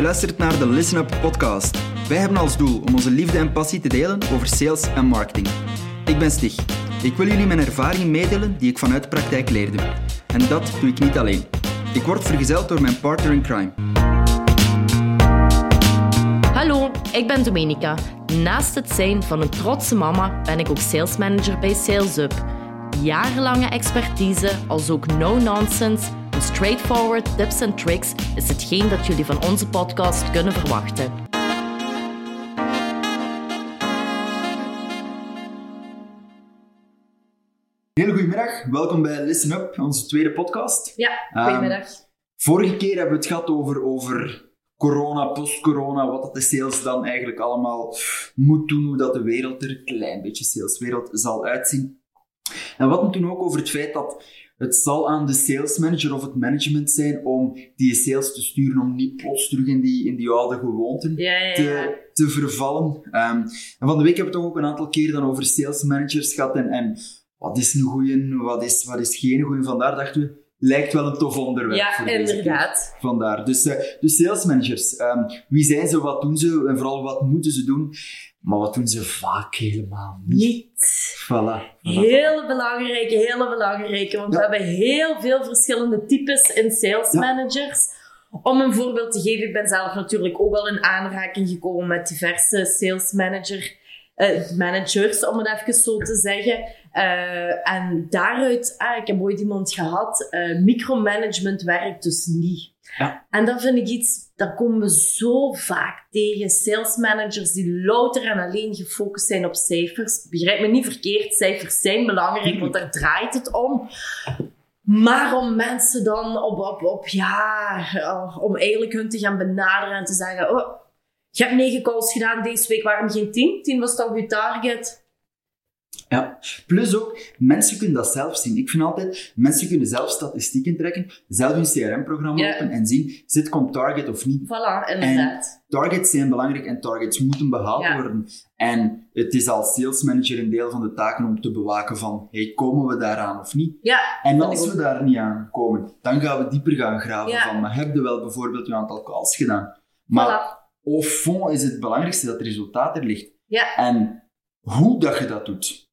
Je luistert naar de Listen Up podcast. Wij hebben als doel om onze liefde en passie te delen over sales en marketing. Ik ben Stig. Ik wil jullie mijn ervaring meedelen die ik vanuit de praktijk leerde. En dat doe ik niet alleen. Ik word vergezeld door mijn partner in crime. Hallo, ik ben Domenica. Naast het zijn van een trotse mama ben ik ook salesmanager bij SalesUp. Jarenlange expertise als ook no-nonsense en straightforward tips en tricks is hetgeen dat jullie van onze podcast kunnen verwachten. Hele goedemiddag, welkom bij Listen Up, onze tweede podcast. Ja, goedemiddag. Vorige keer hebben we het gehad over, over corona, post-corona, wat dat de sales dan eigenlijk allemaal moet doen, hoe dat de wereld er een klein beetje saleswereld zal uitzien. En wat hadden toen ook over het feit dat het zal aan de sales manager of het management zijn om die sales te sturen, om niet plots terug in die, in die oude gewoonten Ja, ja, ja. te, te vervallen. Ehm, en van de week hebben we toch ook een aantal keer dan over sales managers gehad en, en wat is een goeie, wat is, wat is geen goeie. Vandaar dachten we, lijkt wel een tof onderwerp Ja, voor inderdaad. Vandaar. Dus, eh dus sales managers, ehm, wie zijn ze, wat doen ze en vooral wat moeten ze doen? Maar wat doen ze vaak helemaal niet. Niet. Voilà. voilà. Hele belangrijke, hele belangrijke. Want we hebben heel veel verschillende types in sales Ja. managers. Om een voorbeeld te geven, ik ben zelf natuurlijk ook wel in aanraking gekomen met diverse sales manager, eh, managers, om het even zo te zeggen. Eh, en daaruit, ah, ik heb ooit iemand gehad, eh, micromanagement werkt dus niet. Ja. En dat vind ik iets, dat komen we zo vaak tegen. Sales managers die louter en alleen gefocust zijn op cijfers. Begrijp me niet verkeerd, cijfers zijn belangrijk, want daar draait het om. Maar om mensen dan op, op, op ja, om eigenlijk hun te gaan benaderen en te zeggen, oh, je hebt negen calls gedaan deze week, waarom geen tien? Tien was toch je target? Ja. Plus ook, mensen kunnen dat zelf zien. Ik vind altijd, mensen kunnen zelf statistieken trekken, zelf hun CRM-programma Ja. openen en zien, zit on target of niet. Voilà, inderdaad. Targets zijn belangrijk en targets moeten behaald Ja. worden. En het is als sales manager een deel van de taken om te bewaken van, hey, komen we daaraan of niet? Ja, En als we ook. daar niet aan komen, dan gaan we dieper gaan graven van, maar heb je wel bijvoorbeeld je aantal calls gedaan? Maar Voilà. Au fond is het belangrijkste dat het resultaat er ligt. Ja. En hoe dat je dat doet.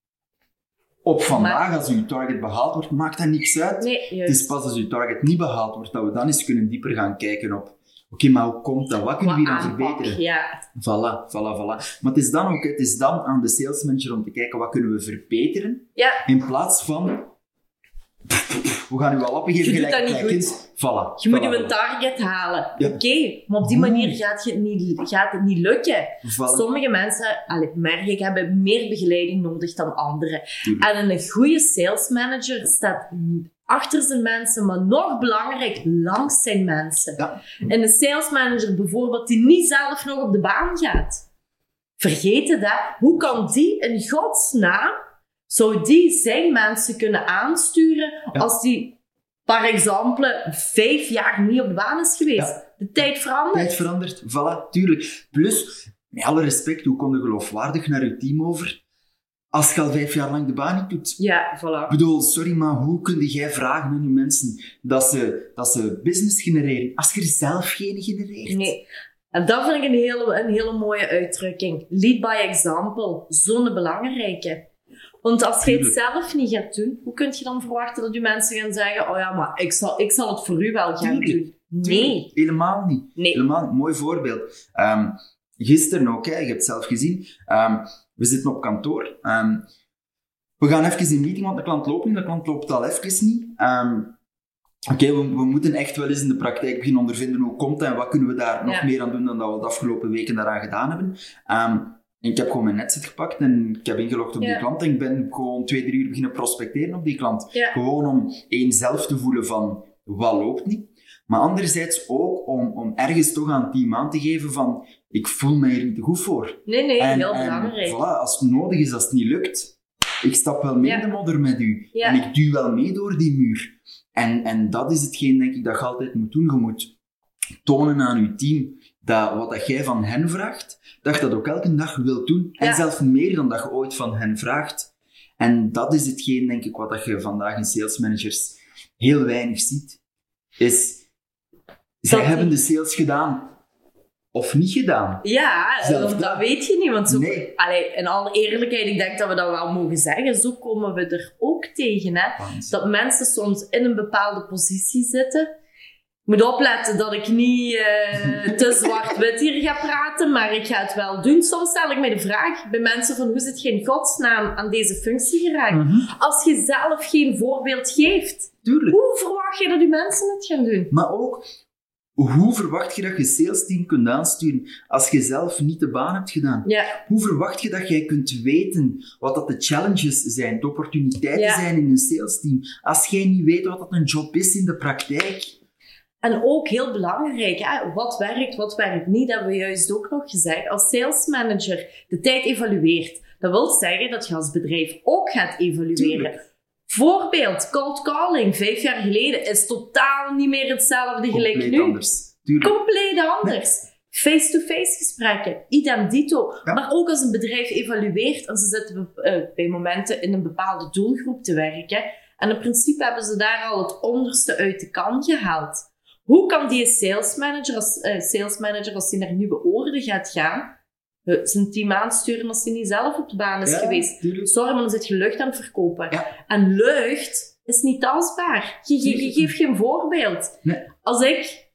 Op vandaag, als je target behaald wordt, maakt dat niks uit. Nee, Het is pas als je target niet behaald wordt, dat we dan eens kunnen dieper gaan kijken op, oké, maar hoe komt dat? Wat kunnen we Wat hier aan aanpak, verbeteren? Ja, Voilà, voilà, voilà. Maar het is dan ook, het is dan aan de sales manager om te kijken, wat kunnen we verbeteren? ja. In plaats van, we gaan u wel doet gelijk dat niet kijkens. Voilà. Je moet je een target halen. Ja. Oké, maar op die manier gaat, je het niet, gaat het niet lukken. Voilà. Sommige mensen, allee, merk ik, hebben meer begeleiding nodig dan anderen. En een goede sales manager staat achter zijn mensen, maar nog belangrijk, langs zijn mensen. Ja. En een sales manager bijvoorbeeld, die niet zelf nog op de baan gaat. Vergeet het, hè. Hoe kan die in godsnaam, zou die zijn mensen kunnen aansturen Ja. als die, par exemple, vijf jaar niet op de baan is geweest? Ja. De tijd verandert. Tijd verandert, voilà, tuurlijk. Plus, met alle respect, hoe kom je geloofwaardig naar je team over als je al vijf jaar lang de baan niet doet? Ja, Ik voilà. bedoel, sorry, maar hoe kun jij vragen aan je mensen dat ze, dat ze business genereren als je er zelf geen genereert? Nee. En dat vind ik een hele, een hele mooie uitdrukking. Lead by example. Zo'n belangrijke. Want als je het zelf niet gaat doen, hoe kun je dan verwachten dat je mensen gaan zeggen: Oh ja, maar ik zal, ik zal het voor u wel gaan Tuurlijk. doen? Nee. Helemaal niet. Nee. Helemaal niet. Mooi voorbeeld. Ehm, gisteren ook, hè, je hebt het zelf gezien. Ehm, we zitten op kantoor. Ehm, we gaan even in een meeting, want de klant loopt niet. De klant loopt al even niet. Oké, we, we moeten echt wel eens in de praktijk beginnen ondervinden hoe komt dat en wat kunnen we daar nog meer aan doen dan dat we de afgelopen weken daaraan gedaan hebben. En ik heb gewoon mijn netset gepakt en ik heb ingelogd op Ja. die klant en ik ben gewoon twee, drie uur beginnen prospecteren op die klant. Ja. Gewoon om één zelf te voelen van wat loopt niet. Maar anderzijds ook om, om ergens toch aan het team aan te geven van ik voel me hier niet te goed voor. Nee, nee, en, heel en belangrijk. voilà, als het nodig is, als het niet lukt, ik stap wel mee Ja. de modder met u. Ja. En ik duw wel mee door die muur. En, en dat is hetgeen, denk ik, dat je altijd moet doen. Je moet tonen aan je team dat wat dat jij van hen vraagt, dat je dat ook elke dag wilt doen. En Ja. zelfs meer dan dat je ooit van hen vraagt. En dat is hetgeen, denk ik, wat dat je vandaag in sales managers heel weinig ziet. Is, zij Dat hebben de sales gedaan. of niet gedaan. Ja, want dat dat. weet je niet. Want zo, Nee. allee, in alle eerlijkheid, ik denk dat we dat wel mogen zeggen. Zo komen we er ook tegen. Hè? Want- Dat mensen soms in een bepaalde positie zitten. Ik moet opletten dat ik niet eh, te zwart-wit hier ga praten, maar ik ga het wel doen. Soms stel ik mij de vraag bij mensen van hoe zit je in godsnaam aan deze functie geraakt? Mhm, Als je zelf geen voorbeeld geeft, Tuurlijk. hoe verwacht je dat die mensen het gaan doen? Maar ook, hoe verwacht je dat je sales team kunt aansturen als je zelf niet de baan hebt gedaan? Ja, Hoe verwacht je dat jij kunt weten wat dat de challenges zijn, de opportuniteiten Ja. zijn in een sales team, als jij niet weet wat dat een job is in de praktijk? En ook heel belangrijk, hè, wat werkt, wat werkt niet, dat hebben we juist ook nog gezegd. Als sales manager de tijd evalueert. Dat wil zeggen dat je als bedrijf ook gaat evalueren. Tuurlijk. Voorbeeld, cold calling, vijf jaar geleden, is totaal niet meer hetzelfde gelijk nu. anders. Tuurlijk. Compleet anders. Face-to-face gesprekken, idem dito. Ja. Maar ook als een bedrijf evalueert en ze zitten eh, bij momenten in een bepaalde doelgroep te werken. En in principe hebben ze daar al het onderste uit de kan gehaald. Hoe kan die sales manager, als, eh, sales manager, als hij naar nieuwe oorden gaat gaan, eh, zijn team aansturen als hij niet zelf op de baan is Ja, geweest? tuurlijk. Sorry, maar dan zit je lucht aan het verkopen. Ja. En lucht is niet tastbaar. Je, je, je Tuurlijk. geeft geen voorbeeld. Nee. Als ik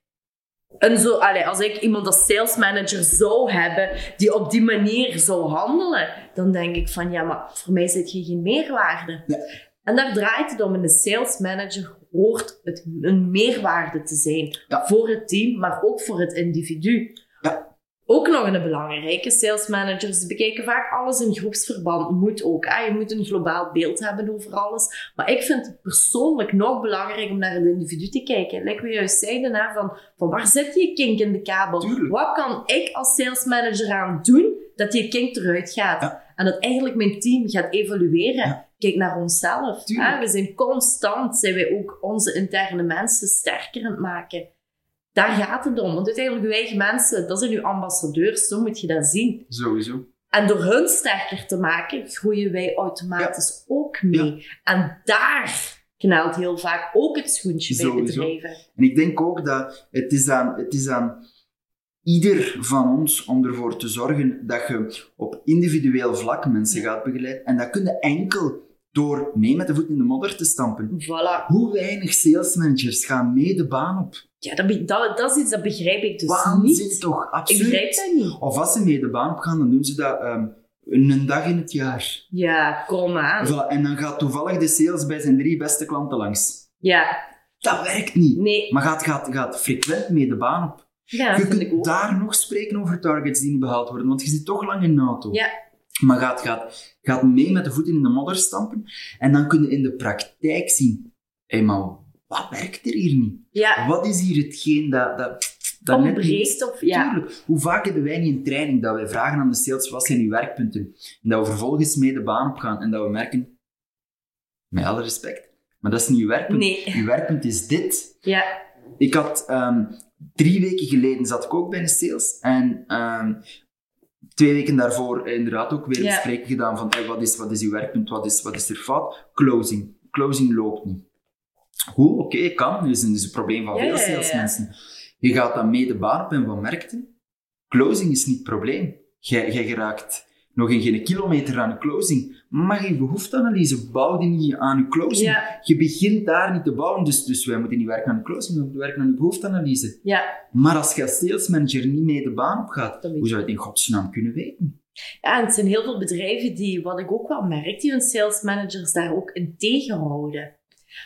en zo, allee, als ik iemand als sales manager zou hebben die op die manier zou handelen, dan denk ik van ja, maar voor mij zit je geen meerwaarde. Nee. En daar draait het om. En de sales manager hoort het een meerwaarde te zijn Ja. voor het team, maar ook voor het individu. Ja. Ook nog een belangrijke, sales managers bekijken vaak alles in groepsverband. Moet ook. Hè? Je moet een globaal beeld hebben over alles. Maar ik vind het persoonlijk nog belangrijk om naar het individu te kijken. Like we juist zeiden, hè, van, van waar zit die kink in de kabel? Tuurlijk. Wat kan ik als sales manager aan doen dat die kink eruit gaat? Ja. En dat eigenlijk mijn team gaat evalueren. Ja. Kijk naar onszelf. Hè? We zijn constant, zijn wij ook onze interne mensen sterker aan het maken. Daar gaat het om. Want uiteindelijk, uw eigen mensen, dat zijn uw ambassadeurs. Zo moet je dat zien. Sowieso. En door hun sterker te maken, groeien wij automatisch ook mee. En daar knelt heel vaak ook het schoentje bij Sowieso. bedrijven. En ik denk ook dat het is aan, het is aan ieder van ons om ervoor te zorgen dat je op individueel vlak mensen gaat begeleiden. En dat kun je enkel door mee met de voet in de modder te stampen. Voilà. Hoe weinig salesmanagers gaan mee de baan op? Ja, dat, dat, dat is iets dat begrijp ik dus Waanzin niet. toch? Ik Absoluut. begrijp dat niet. Of als ze mee de baan op gaan, dan doen ze dat ehm, een dag in het jaar. Ja, kom aan. Voilà. En dan gaat toevallig de sales bij zijn drie beste klanten langs. Ja, Dat werkt niet. nee. Maar gaat, gaat, gaat frequent mee de baan op. Ja, je ik kunt daar nog spreken over targets die niet behaald worden, want je zit toch lang in de auto. Ja. Maar gaat, gaat, gaat mee met de voeten in de modder stampen en dan kun je in de praktijk zien, maar wat werkt er hier niet? Ja, Wat is hier hetgeen dat, dat, dat net niet ontbreekt of... Ja. Tuurlijk. Hoe vaak hebben wij niet een training dat wij vragen aan de sales, wat zijn uw werkpunten? En dat we vervolgens mee de baan op gaan en dat we merken, met alle respect, maar dat is niet uw werkpunt. Nee. Uw werkpunt is dit. Ja, Ik had ehm, drie weken geleden zat ik ook bij een sales en ehm, twee weken daarvoor inderdaad ook weer een gesprek gedaan van hey, wat, is, wat is uw werkpunt, wat is, wat is er fout? Closing. Closing loopt niet. Goed, oké, kan. Dat is een, is een probleem van veel salesmensen. Je gaat dan mee de baan op en wat merkte? Closing is niet het probleem. Jij, jij geraakt nog in geen kilometer aan een closing. Maar je behoefteanalyse bouwde niet aan je closing. Ja. Je begint daar niet te bouwen, dus, dus wij moeten niet werken aan de closing, we moeten werken aan je behoefteanalyse. ja. Maar als je als salesmanager niet mee de baan op gaat, hoe zou je het in godsnaam kunnen weten? Ja, en het zijn heel veel bedrijven die, wat ik ook wel merk, die hun sales managers daar ook in tegenhouden.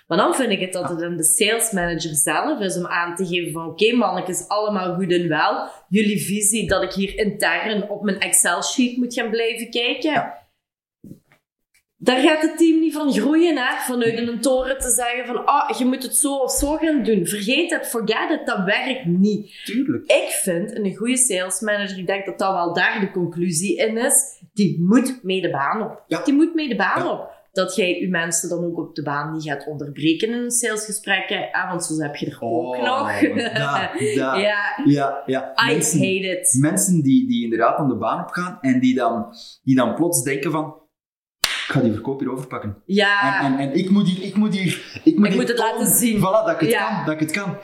Maar dan vind ik het dat het aan de sales manager zelf is om aan te geven van oké mannetjes, allemaal goed en wel. Jullie visie dat ik hier intern op mijn Excel-sheet moet gaan blijven kijken. Ja. Daar gaat het team niet van groeien, hè? vanuit een toren te zeggen van ah, je moet het zo of zo gaan doen. Vergeet het, forget it, dat werkt niet. Tuurlijk. Ik vind een goede sales manager, ik denk dat dat wel daar de conclusie in is, die moet mee de baan op. Ja. Die moet mee de baan Ja. op. Dat jij je mensen dan ook op de baan niet gaat onderbreken in een salesgesprekken, ah, want zo heb je er ook nog. da, da. ja, Ja, ja. I Mensen, hate it. mensen die, die inderdaad aan de baan op gaan en die dan, die dan plots denken van ik ga die verkoop hier overpakken. Ja, En, en, en ik moet hier... Ik moet, hier, ik moet, Ik hier moet het tonen, laten zien. Voilà, dat ik het Ja. kan. Dat ik het kan.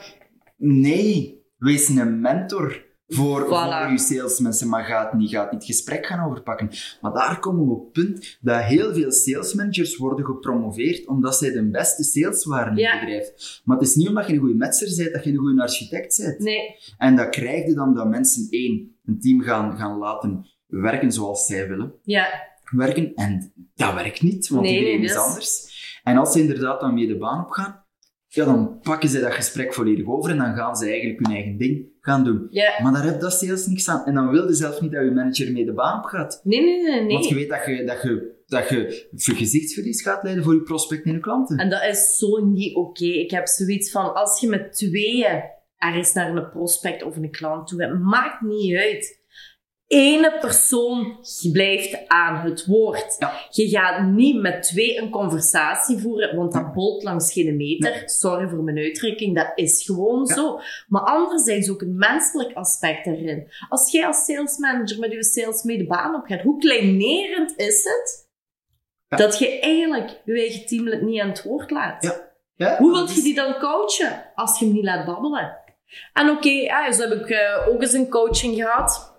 Nee. Wees een mentor voor, Voilà. voor je salesmensen, maar gaat niet, gaat niet het gesprek gaan overpakken. Maar daar komen we op het punt dat heel veel salesmanagers worden gepromoveerd omdat zij de beste sales waren in Ja. het bedrijf. Maar het is niet omdat je een goede metser bent, dat je een goede architect bent. Nee, En dat krijg je dan dat mensen één, een team gaan, gaan laten werken zoals zij willen ja, werken. En dat werkt niet, want Nee, iedereen nee, is anders. En als ze inderdaad dan mee de baan opgaan, ja, dan pakken ze dat gesprek volledig over en dan gaan ze eigenlijk hun eigen ding gaan doen. ja. Maar daar heb dat sales niks aan. En dan wil je zelf niet dat je manager mee de baan op gaat. Nee, nee, nee, nee. Want je weet dat je, dat je, dat je ver- gezichtsverlies gaat leiden voor je prospect en je klanten. En dat is zo niet oké. Ik heb zoiets van, als je met tweeën ergens naar een prospect of een klant toe hebt, maakt niet uit. Ene persoon blijft aan het woord. Ja. Je gaat niet met twee een conversatie voeren, want dat bolt langs geen meter. Nee. Sorry voor mijn uitdrukking, dat is gewoon Ja. zo. Maar anderzijds ook een menselijk aspect daarin. Als jij als salesmanager met je sales mee de baan op gaat, hoe kleinerend is het Ja. dat je eigenlijk je eigen teamlid niet aan het woord laat? Ja. Ja, Hoe wilt je die dan coachen als je hem niet laat babbelen? En oké, ja, zo heb ik eh, ook eens een coaching gehad.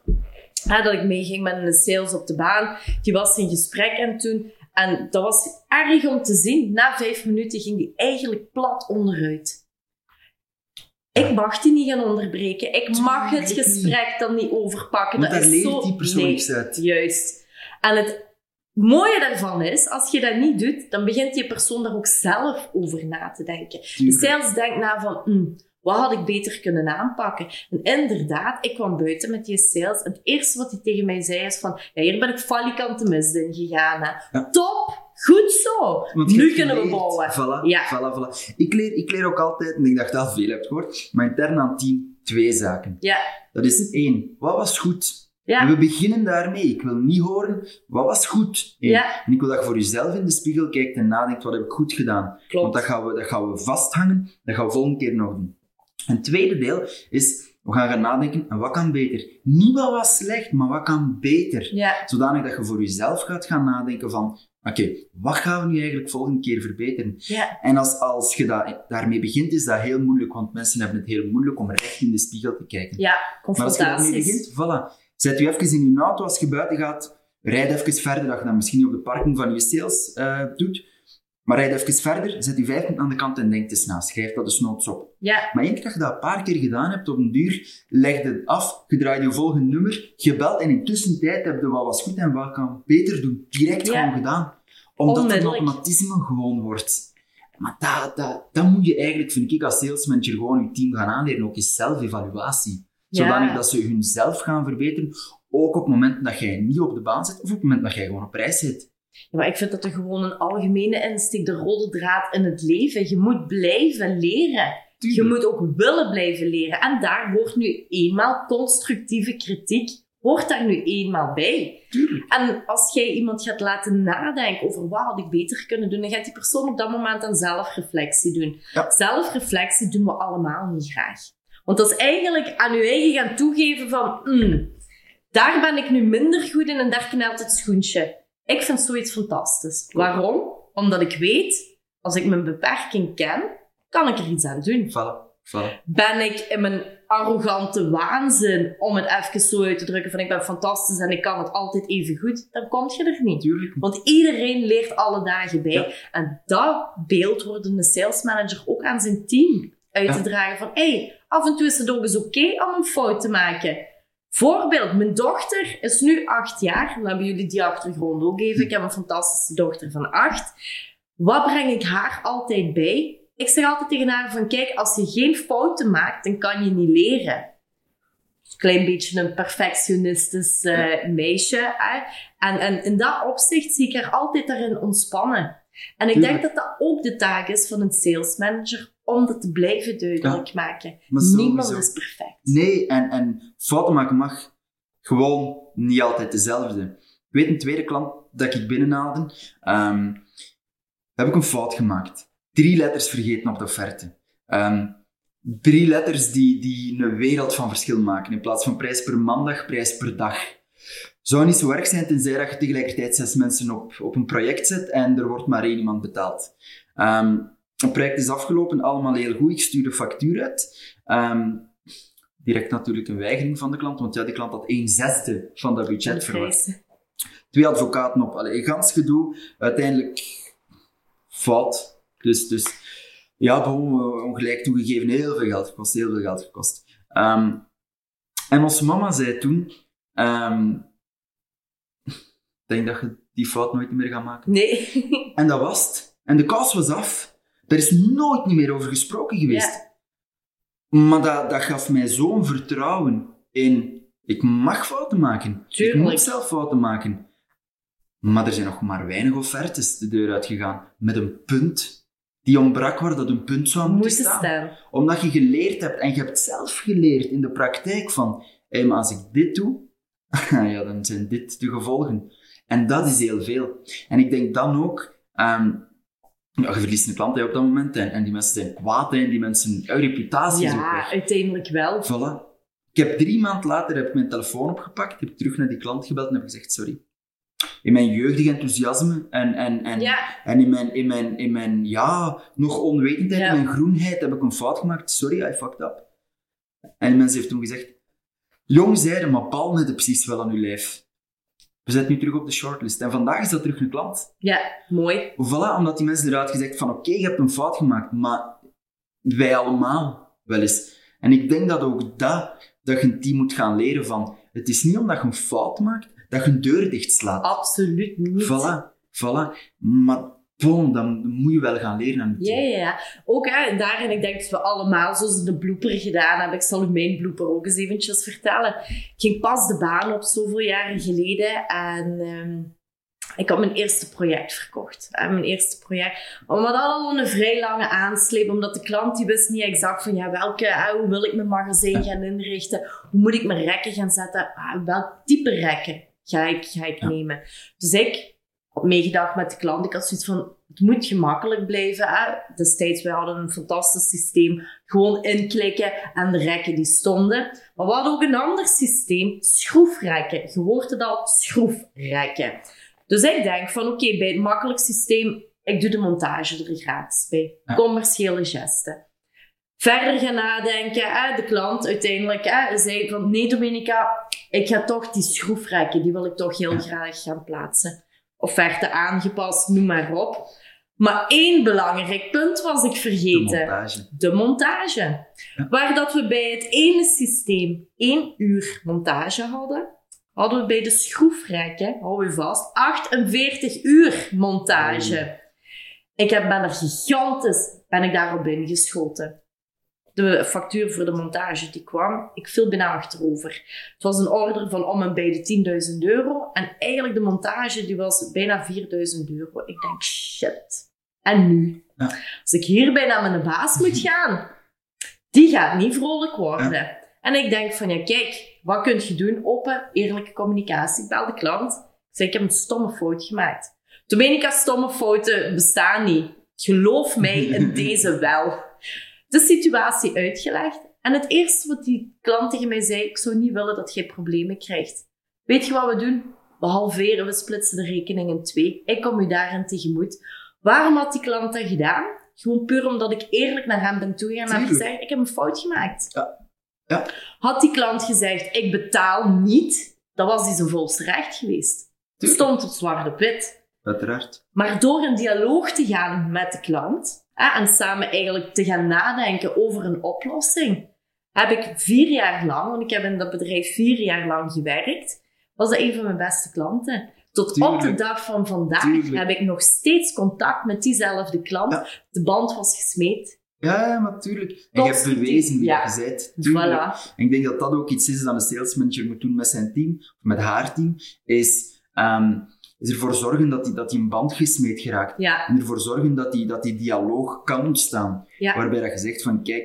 Ja, dat ik meeging met een sales op de baan. Die was in gesprek en toen. En dat was erg om te zien. Na vijf minuten ging die eigenlijk plat onderuit. Ik mag die niet gaan onderbreken. Ik mag het gesprek dan niet overpakken. Want dat is leert zo... die persoon Nee, uit. Juist. En het mooie daarvan is, als je dat niet doet, dan begint die persoon daar ook zelf over na te denken. De Tuurlijk. sales denkt na van, "Hmm, wat had ik beter kunnen aanpakken? En inderdaad, ik kwam buiten met die sales. En het eerste wat hij tegen mij zei is van, ja, hier ben ik falikant de mist in gegaan. Hè. Ja. Top! Goed zo! Want nu kunnen we bouwen. Voilà, Ja. voilà, voilà. Ik leer, ik leer ook altijd, en ik dacht dat je veel hebt gehoord, maar intern aan team twee zaken. Ja, Dat is één, wat was goed? En ja, we beginnen daarmee. Ik wil niet horen, wat was goed? Eén. Ja. En ik wil dat je voor jezelf in de spiegel kijkt en nadenkt, wat heb ik goed gedaan? Want klopt. dat gaan, we, dat gaan we vasthangen, dat gaan we volgende keer nog doen. En het tweede deel is, we gaan gaan nadenken, en wat kan beter? Niet wat was slecht, maar wat kan beter? Ja, Zodanig dat je voor jezelf gaat gaan nadenken van, oké, wat gaan we nu eigenlijk volgende keer verbeteren? ja, En als, als je da- daarmee begint, is dat heel moeilijk, want mensen hebben het heel moeilijk om recht in de spiegel te kijken. ja, Maar als je daarmee confrontaties. begint, voilà. Zet je even in je auto als je buiten gaat. Rijd even verder, dat je dat misschien op de parking van je sales eh, doet. Maar rijd even verder, zet je vijf minuten aan de kant en denk eens na. Schrijf dat dus noods op. Ja, Maar één keer dat je dat een paar keer gedaan hebt, op een duur, leg je het af, je draait je volgende nummer, je belt en in tussentijd heb je wat was goed en wat kan beter doen. Direct Ja. gewoon gedaan. Omdat het een automatisme gewoon wordt. Maar dat, dat, dat moet je eigenlijk, vind ik, als salesmanager gewoon je team gaan aanleren. Ook eens zelfevaluatie. Zodanig Ja. dat ze hunzelf gaan verbeteren. Ook op het moment dat jij niet op de baan zit, of op het moment dat jij gewoon op reis zit. Ja, maar ik vind dat er gewoon een algemene insteek, de rode draad in het leven. Je moet blijven leren. Je moet ook willen blijven leren. En daar hoort nu eenmaal constructieve kritiek, hoort daar nu eenmaal bij. En als jij iemand gaat laten nadenken over wat had ik beter kunnen doen, dan gaat die persoon op dat moment dan zelfreflectie doen. Ja. Zelfreflectie doen we allemaal niet graag. Want dat is eigenlijk aan je eigen gaan toegeven van, "Hmm, daar ben ik nu minder goed in en daar knelt het schoentje. Ik vind zoiets fantastisch. Waarom? Omdat ik weet, als ik mijn beperking ken, kan ik er iets aan doen. Voilà. Voilà. Ben ik in mijn arrogante waanzin, om het even zo uit te drukken, van ik ben fantastisch en ik kan het altijd even goed, dan kom je er niet. Tuurlijk. Want iedereen leert alle dagen bij. Ja. En dat beeld hoort een sales manager ook aan zijn team uit te Ja. dragen. Van, hey, af en toe is het ook eens oké om een fout te maken. Voorbeeld, mijn dochter is nu acht jaar. Dan hebben jullie die achtergrond ook even. Ik heb een fantastische dochter van acht. Wat breng ik haar altijd bij? Ik zeg altijd tegen haar van, kijk, als je geen fouten maakt, dan kan je niet leren. Klein beetje een perfectionistisch eh, meisje. Hè? En, en in dat opzicht zie ik haar altijd daarin ontspannen. En ik denk dat dat ook de taak is van een sales manager, om dat te blijven duidelijk maken. Niemand is perfect. Nee, en, en fouten maken mag gewoon niet altijd dezelfde. Ik weet een tweede klant dat ik binnenhaalde, ehm, heb ik een fout gemaakt. Drie letters vergeten op de offerte. Ehm, drie letters die, die een wereld van verschil maken. In plaats van prijs per maandag, prijs per dag. Zou niet zo erg zijn tenzij dat je tegelijkertijd zes mensen op, op een project zet en er wordt maar één iemand betaald. Ehm, het project is afgelopen, allemaal heel goed. Ik stuur de factuur uit. Ehm, direct natuurlijk een weigering van de klant, want ja, die klant had een zesde van dat budget verwacht. Twee advocaten op, allee, gans gedoe, uiteindelijk fout. Dus, dus ja, gewoon eh, ongelijk toegegeven, heel veel geld gekost, heel veel geld gekost. Ehm, en onze mama zei toen, ik denk dat je die fout nooit meer gaat maken. Nee. En dat was het. En de kous was af. Daar is nooit niet meer over gesproken geweest. Ja. Maar dat, dat gaf mij zo'n vertrouwen in... Ik mag fouten maken. Ik moet zelf fouten maken. Maar er zijn nog maar weinig offertes de deur uitgegaan. Met een punt die ontbrak waar dat een punt zou moeten staan. staan. Omdat je geleerd hebt, en je hebt zelf geleerd in de praktijk van... Hé, maar als ik dit doe, ja, dan zijn dit de gevolgen. En dat is heel veel. En ik denk dan ook... ehm, ja, je verliest een klant hè, op dat moment en, en die mensen zijn kwaad en die mensen, jouw reputatie is ook Ja, uiteindelijk wel. Voilà. Ik heb drie maanden later heb ik mijn telefoon opgepakt, heb terug naar die klant gebeld en heb gezegd, sorry. In mijn jeugdig enthousiasme en, en, en, Ja. en in, mijn, in, mijn, in mijn, ja, nog onwetendheid, Ja. in mijn groenheid heb ik een fout gemaakt. Sorry, I fucked up. En die mensen heeft toen gezegd, jong zijde, maar bal net precies wel aan uw lijf. We zetten nu terug op de shortlist. En vandaag is dat terug een klant. Ja, mooi. Voilà, omdat die mensen eruit gezegd van oké, je hebt een fout gemaakt, maar wij allemaal wel eens. En ik denk dat ook dat, dat je een team moet gaan leren van, het is niet omdat je een fout maakt, dat je een deur dicht slaat. Absoluut niet. Voilà, voilà. Maar bon, dan moet je wel gaan leren aan het Ja, ja, ja. Ook hè, daarin, ik denk dat we allemaal zoals de blooper gedaan hebben. Ik zal u mijn blooper ook eens eventjes vertellen. Ik ging pas de baan op zoveel jaren geleden en ehm, ik had mijn eerste project verkocht. Hè, mijn eerste project. Maar we hadden al een vrij lange aansleep, omdat de klant die wist niet exact van ja, welke, hè, hoe wil ik mijn magazijn gaan inrichten? Hoe moet ik mijn rekken gaan zetten? Ah, welk type rekken ga ik, ga ik Ja. nemen? Dus ik meegedacht met de klant. Ik had zoiets van, het moet gemakkelijk blijven. Hè? Destijds, wij hadden een fantastisch systeem. Gewoon inklikken en de rekken die stonden. Maar we hadden ook een ander systeem, schroefrekken. Je hoort het al, schroefrekken. Dus ik denk van, oké, bij het makkelijk systeem, ik doe de montage er gratis bij. Ja. Commerciële gesten. Verder gaan nadenken, hè, de klant uiteindelijk hè, zei van, nee Dominica, ik ga toch die schroefrekken, die wil ik toch heel graag gaan plaatsen. Offerte aangepast, noem maar op. Maar één belangrijk punt was ik De vergeten montage. de montage. Waar dat we bij het ene systeem één uur montage hadden, hadden we bij de schroefrekken, hou je vast, 48 uur montage. Ik heb, ben er gigantisch, ben ik daarop ingeschoten. De factuur voor de montage die kwam, ik viel bijna achterover. Het was een order van om en bij de 10.000 euro. En eigenlijk de montage die was bijna 4.000 euro. Ik denk, shit. En nu? Ja. Als ik hierbij naar mijn baas moet gaan, die gaat niet vrolijk worden. En ik denk van, ja kijk, wat kun je doen? Open, eerlijke communicatie. Ik bel de klant. Ik zeg, ik heb een stomme fout gemaakt. Domenica, stomme fouten bestaan niet. Geloof mij in deze wel. De situatie uitgelegd. En het eerste wat die klant tegen mij zei, ik zou niet willen dat jij problemen krijgt. Weet je wat we doen? We halveren, we splitsen de rekening in twee. Ik kom u daarin tegemoet. Waarom had die klant dat gedaan? Gewoon puur omdat ik eerlijk naar hem ben toegegaan en heb gezegd, ik heb een fout gemaakt. Ja. Ja. Had die klant gezegd, ik betaal niet, dan was hij zijn volste recht geweest. Tuurlijk. stond op zwart op wit. Uiteraard. Maar door in dialoog te gaan met de klant hè, en samen eigenlijk te gaan nadenken over een oplossing, heb ik vier jaar lang, want ik heb in dat bedrijf vier jaar lang gewerkt, was dat een van mijn beste klanten. Tot op de dag van vandaag Tuurlijk. heb ik nog steeds contact met diezelfde klant. Ja. De band was gesmeed. Ja, ja, natuurlijk. En je hebt bewezen wie ja. je bent. Voilà. En ik denk dat dat ook iets is dat een salesmanager moet doen met zijn team, of met haar team, is, ehm, is ervoor zorgen dat die, dat die een band gesmeed geraakt. Ja, En ervoor zorgen dat die, dat die dialoog kan ontstaan. ja. Waarbij dat je zegt van, kijk,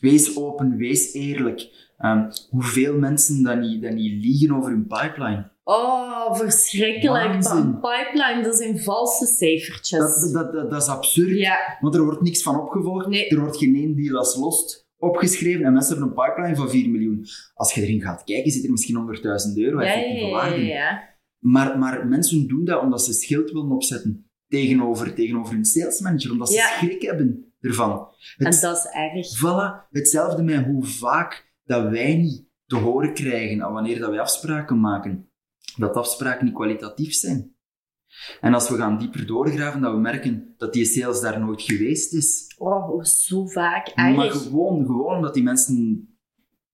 wees open, wees eerlijk. Ehm, hoeveel mensen dan niet, dan niet liegen over hun pipeline. Oh, verschrikkelijk. Een pipeline, dat zijn valse cijfertjes. Dat, dat, dat, dat is absurd. ja, Want er wordt niks van opgevolgd. Nee. Er wordt geen één deal als lost opgeschreven. En mensen hebben een pipeline van 4 miljoen. Als je erin gaat kijken, zit er misschien 100.000 euro ja, ja, ja, ja, ja. Maar, maar mensen doen dat omdat ze schild willen opzetten tegenover, tegenover hun salesmanager. Omdat ze Ja. schrik hebben ervan. En dat is erg. voilà, hetzelfde met hoe vaak dat wij niet te horen krijgen wanneer dat wij afspraken maken, dat afspraken niet kwalitatief zijn. En als we gaan dieper doorgraven, dat we merken dat die sales daar nooit geweest is. Oh, zo vaak. Maar Erg. gewoon, gewoon omdat die mensen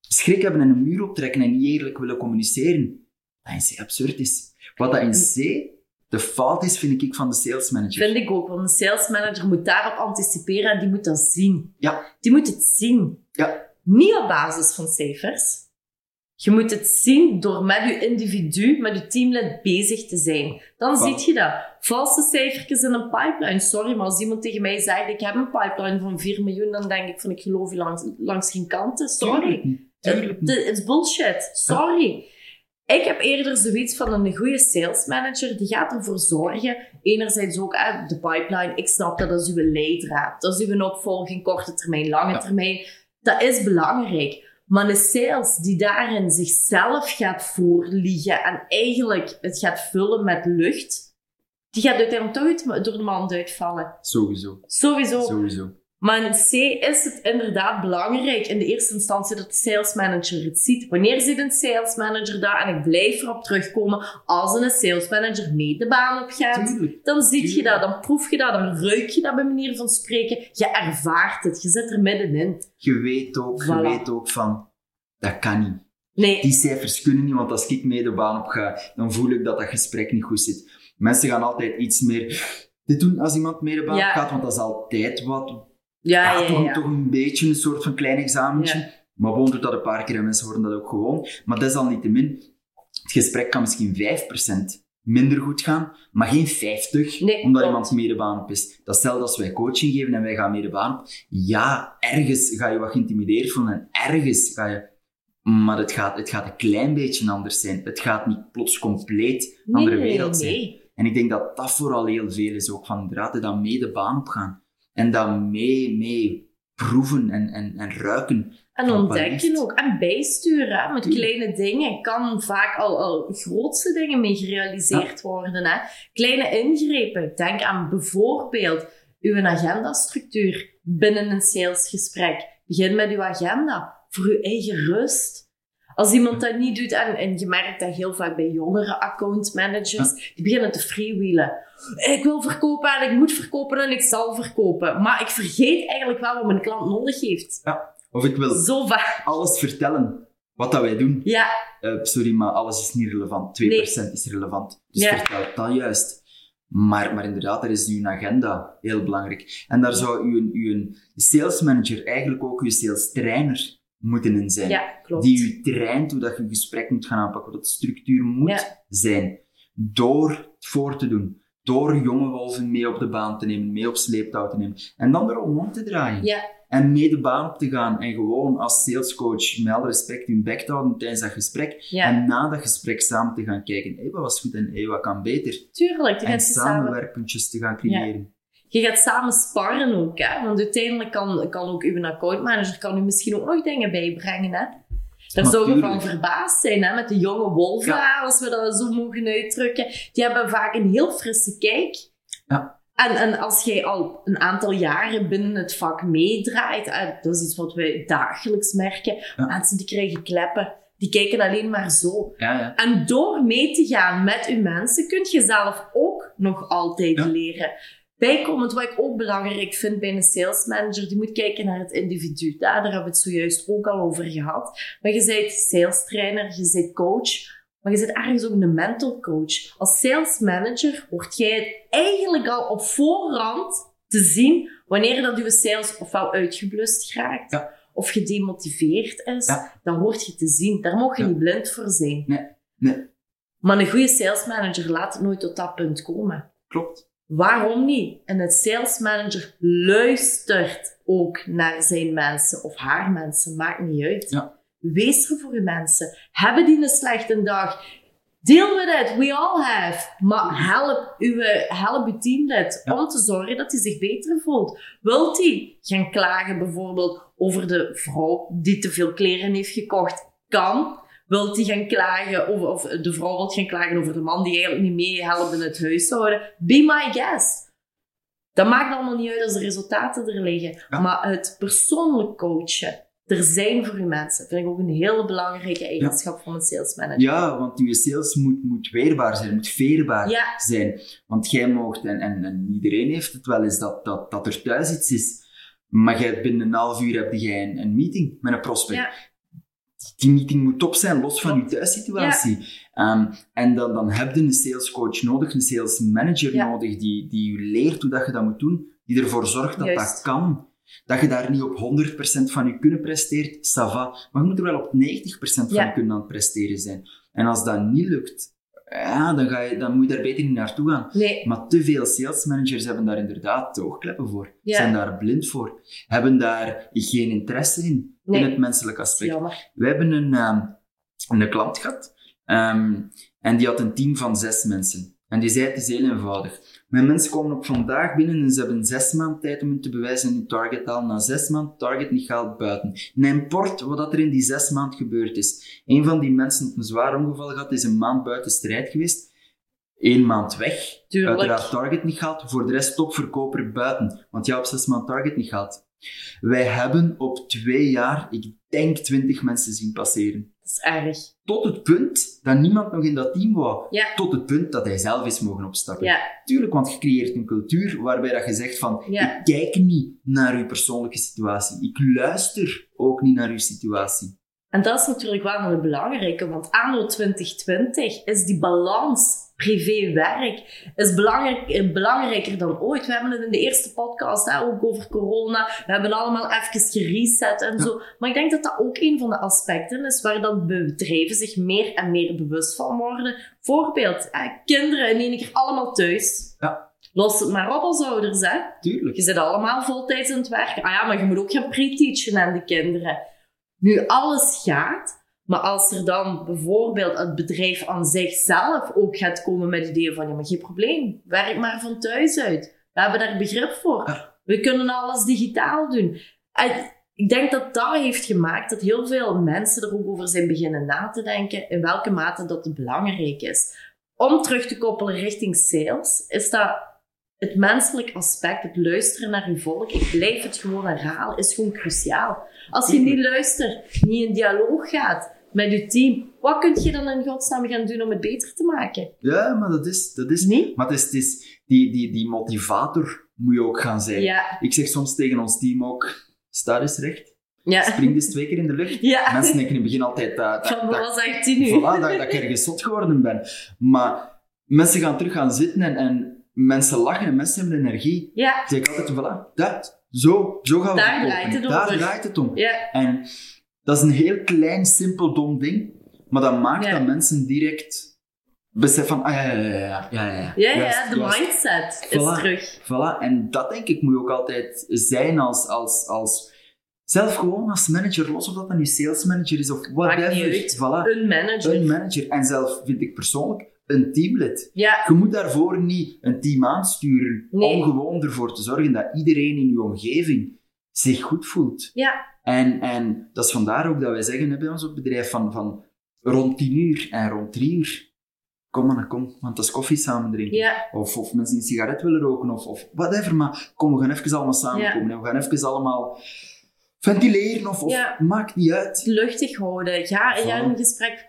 schrik hebben en een muur optrekken en niet eerlijk willen communiceren. Dat C absurd is. Wat dat in C de fout is, vind ik, van de sales manager. Vind ik ook, want een sales manager moet daarop anticiperen en die moet dat zien. Ja, Die moet het zien. ja, Niet op basis van cijfers. Je moet het zien door met je individu, met je teamlid bezig te zijn. Dan Voilà. zie je dat. Valse cijfertjes in een pipeline. Sorry, maar als iemand tegen mij zegt, ik heb een pipeline van 4 miljoen, dan denk ik van, ik geloof je langs, langs geen kanten. Sorry. Het is bullshit. Sorry. Ik heb eerder zoiets van een goede sales manager. Die gaat ervoor zorgen. Enerzijds ook de pipeline. Ik snap dat dat is uw leidraad. Dat is uw opvolging, korte termijn, lange Ja. termijn. Dat is belangrijk. Maar een sales die daarin zichzelf gaat voorliegen en eigenlijk het gaat vullen met lucht, die gaat uiteindelijk toch door de mand uitvallen. Sowieso. Sowieso. Sowieso. Maar in C is het inderdaad belangrijk in de eerste instantie dat de sales manager het ziet. Wanneer ziet een sales manager dat? En ik blijf erop terugkomen. Als een sales manager mee de baan op gaat, dan zie je dat, dan proef je dat, dan ruik je dat bij manier van spreken. Je ervaart het, je zit er middenin. Je weet ook, je weet ook van, dat kan niet. Nee, Die cijfers kunnen niet, want als ik mee de baan op ga, dan voel ik dat dat gesprek niet goed zit. Mensen gaan altijd iets meer dit doen als iemand mee de baan Ja. op gaat, want dat is altijd wat, ja, ja, ja, toch, ja. toch een beetje een soort van klein examentje. Maar gewoon doet dat een paar keer en mensen horen dat ook gewoon. Maar desalniettemin, het gesprek kan misschien 5% minder goed gaan, maar geen 50, Nee, omdat klopt. iemand mee de baan op is. Dat is hetzelfde als wij coaching geven en wij gaan mee de baan op. Ja, ergens ga je wat geïntimideerd voelen en ergens ga je... Maar het gaat, het gaat een klein beetje anders zijn. Het gaat niet plots compleet een andere wereld zijn. nee. En ik denk dat dat vooral heel veel is ook van inderdaad, dat de baan op gaan. En dat mee, mee proeven en, en, en ruiken. En ontdekken ook. En bijsturen. Hè? Met kleine dingen kan vaak al, al grootste dingen mee gerealiseerd worden. Hè? Kleine ingrepen. Denk aan bijvoorbeeld uw agendastructuur binnen een salesgesprek. Begin met uw agenda. Voor uw eigen rust. Als iemand dat niet doet, en, en je merkt dat heel vaak bij jongere account managers, die beginnen te freewheelen. Ik wil verkopen en ik moet verkopen en ik zal verkopen. Maar ik vergeet eigenlijk wel wat mijn klant nodig heeft. Of ik wil Zo vaak. alles vertellen wat dat wij doen. Ja, Eh, sorry, maar alles is niet relevant. 2% is relevant. Dus Ja. vertel dat juist. Maar, maar inderdaad, daar is uw agenda heel belangrijk. En daar zou uw, uw sales manager eigenlijk ook uw sales trainer moeten in zijn. ja, klopt. Die u traint hoe dat je een gesprek moet gaan aanpakken, de structuur moet Ja. zijn. Door het voor te doen. Door jonge wolven mee op de baan te nemen, mee op sleeptouw te nemen. En dan erom om te draaien. Ja, En mee de baan op te gaan. En gewoon als salescoach, met alle respect, hun bek te houden tijdens dat gesprek. ja. En na dat gesprek samen te gaan kijken. Hé, wat was goed en hé, wat kan beter. tuurlijk. En je, samen, te gaan creëren. je gaat samen sparren ook. Hè? Want uiteindelijk kan, kan ook uw accountmanager kan u misschien ook nog dingen bijbrengen. Hè? Daar zou je van verbaasd zijn hè? met de jonge wolven, Ja. als we dat zo mogen uitdrukken. Die hebben vaak een heel frisse kijk. Ja. En, en als jij al een aantal jaren binnen het vak meedraait, hè, dat is iets wat wij dagelijks merken, Ja. mensen die krijgen kleppen. Die kijken alleen maar zo. Ja, ja. En door mee te gaan met uw mensen, kun je zelf ook nog altijd leren. Bijkomend, wat ik ook belangrijk vind bij een sales manager, die moet kijken naar het individu. Daar, hebben we het zojuist ook al over gehad. Maar je bent sales trainer, je bent coach, maar je bent ergens ook een mental coach. Als sales manager hoort jij eigenlijk al op voorhand te zien wanneer dat uw sales ofwel uitgeblust geraakt, Ja. of gedemotiveerd is. Ja. Dat hoort je te zien. Daar mag je Ja. niet blind voor zijn. Nee, nee, Maar een goede sales manager laat het nooit tot dat punt komen. klopt. Waarom niet? En een sales manager luistert ook naar zijn mensen of haar mensen, maakt niet uit. Ja. Wees er voor je mensen. Hebben die een slechte dag? Deal with it, we all have. Maar help uw, help uw teamlid Ja. om te zorgen dat hij zich beter voelt. Wilt hij gaan klagen bijvoorbeeld over de vrouw die te veel kleren heeft gekocht? Kan. Wilt hij gaan klagen over, of de vrouw wil gaan klagen over de man die eigenlijk niet meehelpt in het huishouden? Be my guest. Dat maakt allemaal niet uit als de resultaten er liggen. Ja. Maar het persoonlijk coachen, er zijn voor je mensen. vind ik ook een hele belangrijke eigenschap van een sales manager. Ja, want je sales moet, moet weerbaar zijn, moet veerbaar Ja. zijn. Want jij moogt, en, en, en iedereen heeft het wel eens, dat, dat, dat er thuis iets is. Maar jij, binnen een half uur heb jij een, een meeting met een prospect. Die meeting moet top zijn, los van je thuissituatie. Ehm, en dan, dan heb je een salescoach nodig, een sales manager Ja. nodig, die, die je leert hoe dat je dat moet doen, die ervoor zorgt dat dat kan. Dat je daar niet op 100% van je kunnen presteert, ça va. Maar je moet er wel op 90% van Ja. je kunnen aan het presteren zijn. En als dat niet lukt, ja, dan, ga je, dan moet je daar beter niet naartoe gaan. Nee, Maar te veel sales managers hebben daar inderdaad de oogkleppen voor. Zijn daar blind voor. Hebben daar geen interesse in, Nee. in het menselijk aspect. jammer. We hebben een, ehm, een klant gehad. ehm, en die had een team van zes mensen. En die zei, het is heel eenvoudig. Mijn mensen komen op vandaag binnen en ze hebben zes maanden tijd om hun te bewijzen in hun target halen. Na zes maanden target niet gehaald buiten. N'import wat dat er in die zes maanden gebeurd is. Een van die mensen heeft een zwaar ongeval gehad, is een maand buiten strijd geweest. Eén maand weg. Tuurlijk. Uiteraard target niet gehaald. Voor de rest topverkoper buiten. Want ja, op zes maanden target niet gehaald. Wij hebben op twee jaar, ik denk, twintig mensen zien passeren. Dat is erg. Tot het punt dat niemand nog in dat team wou. Ja. Tot het punt dat hij zelf is mogen opstappen. Ja, Tuurlijk, want je creëert een cultuur waarbij dat je zegt van, Ja. ik kijk niet naar uw persoonlijke situatie. Ik luister ook niet naar uw situatie. en dat is natuurlijk wel een belangrijke, want anno 2020 is die balans privé-werk is belangrijk, belangrijker dan ooit. We hebben het in de eerste podcast hè, ook over corona. We hebben allemaal even gereset en zo. Maar ik denk dat dat ook een van de aspecten is waar dan bedrijven zich meer en meer bewust van worden. Voorbeeld, hè, kinderen in één keer allemaal thuis. Ja. Los het maar op als ouders, hè. Tuurlijk. Je zit allemaal voltijds aan het werken. Ah ja, maar je moet ook gaan pre-teachen aan de kinderen. Nu, alles gaat. Maar als er dan bijvoorbeeld het bedrijf aan zichzelf ook gaat komen met ideeën van, ja, maar geen probleem. Werk maar van thuis uit. We hebben daar begrip voor. We kunnen alles digitaal doen. En ik denk dat dat heeft gemaakt dat heel veel mensen er ook over zijn beginnen na te denken in welke mate dat het belangrijk is. Om terug te koppelen richting sales, is dat het menselijk aspect, het luisteren naar je volk, ik blijf het gewoon herhalen, is gewoon cruciaal. Als je niet luistert, niet in dialoog gaat met je team, wat kun je dan in godsnaam gaan doen om het beter te maken? Ja, maar dat is... Dat is Niet? maar het is, het is die, die, die motivator moet je ook gaan zijn. Ja, Ik zeg soms tegen ons team ook, sta eens recht. ja. Spring eens twee keer in de lucht. Ja, Mensen denken in het begin altijd dat, dat, van dat, hij nu? voilà, dat, dat ik ergens zot geworden ben. Maar mensen gaan terug gaan zitten en, en mensen lachen en mensen hebben energie. Ja, Ik zeg altijd, voilà, dat, zo, zo gaan we Daar verkopen. draait het Daar over. draait het om. ja, En dat is een heel klein, simpel, dom ding. Maar dat maakt dat mensen direct beseffen van... Ah, ja, ja, ja. Ja, ja, ja, ja de mindset is terug. Voilà. En dat, denk ik, moet je ook altijd zijn als... als, als zelf gewoon als manager, los of dat dan nu sales manager is of whatever. Voilà. Een manager. Een manager. En zelf vind ik persoonlijk een teamlid. Ja. Je moet daarvoor niet een team aansturen nee. om gewoon ervoor te zorgen dat iedereen in je omgeving zich goed voelt. ja, En, en dat is vandaar ook dat wij zeggen hè, bij ons op bedrijf van, van rond 10 uur en rond 3 uur. Kom maar, kom, want dat is koffie samen drinken. ja, Of, of mensen die een sigaret willen roken, of, of whatever. Maar kom, we gaan even allemaal samenkomen. En we gaan even allemaal ventileren, of, of Ja. maakt niet uit. luchtig houden. Ga, ga in Voilà. een gesprek.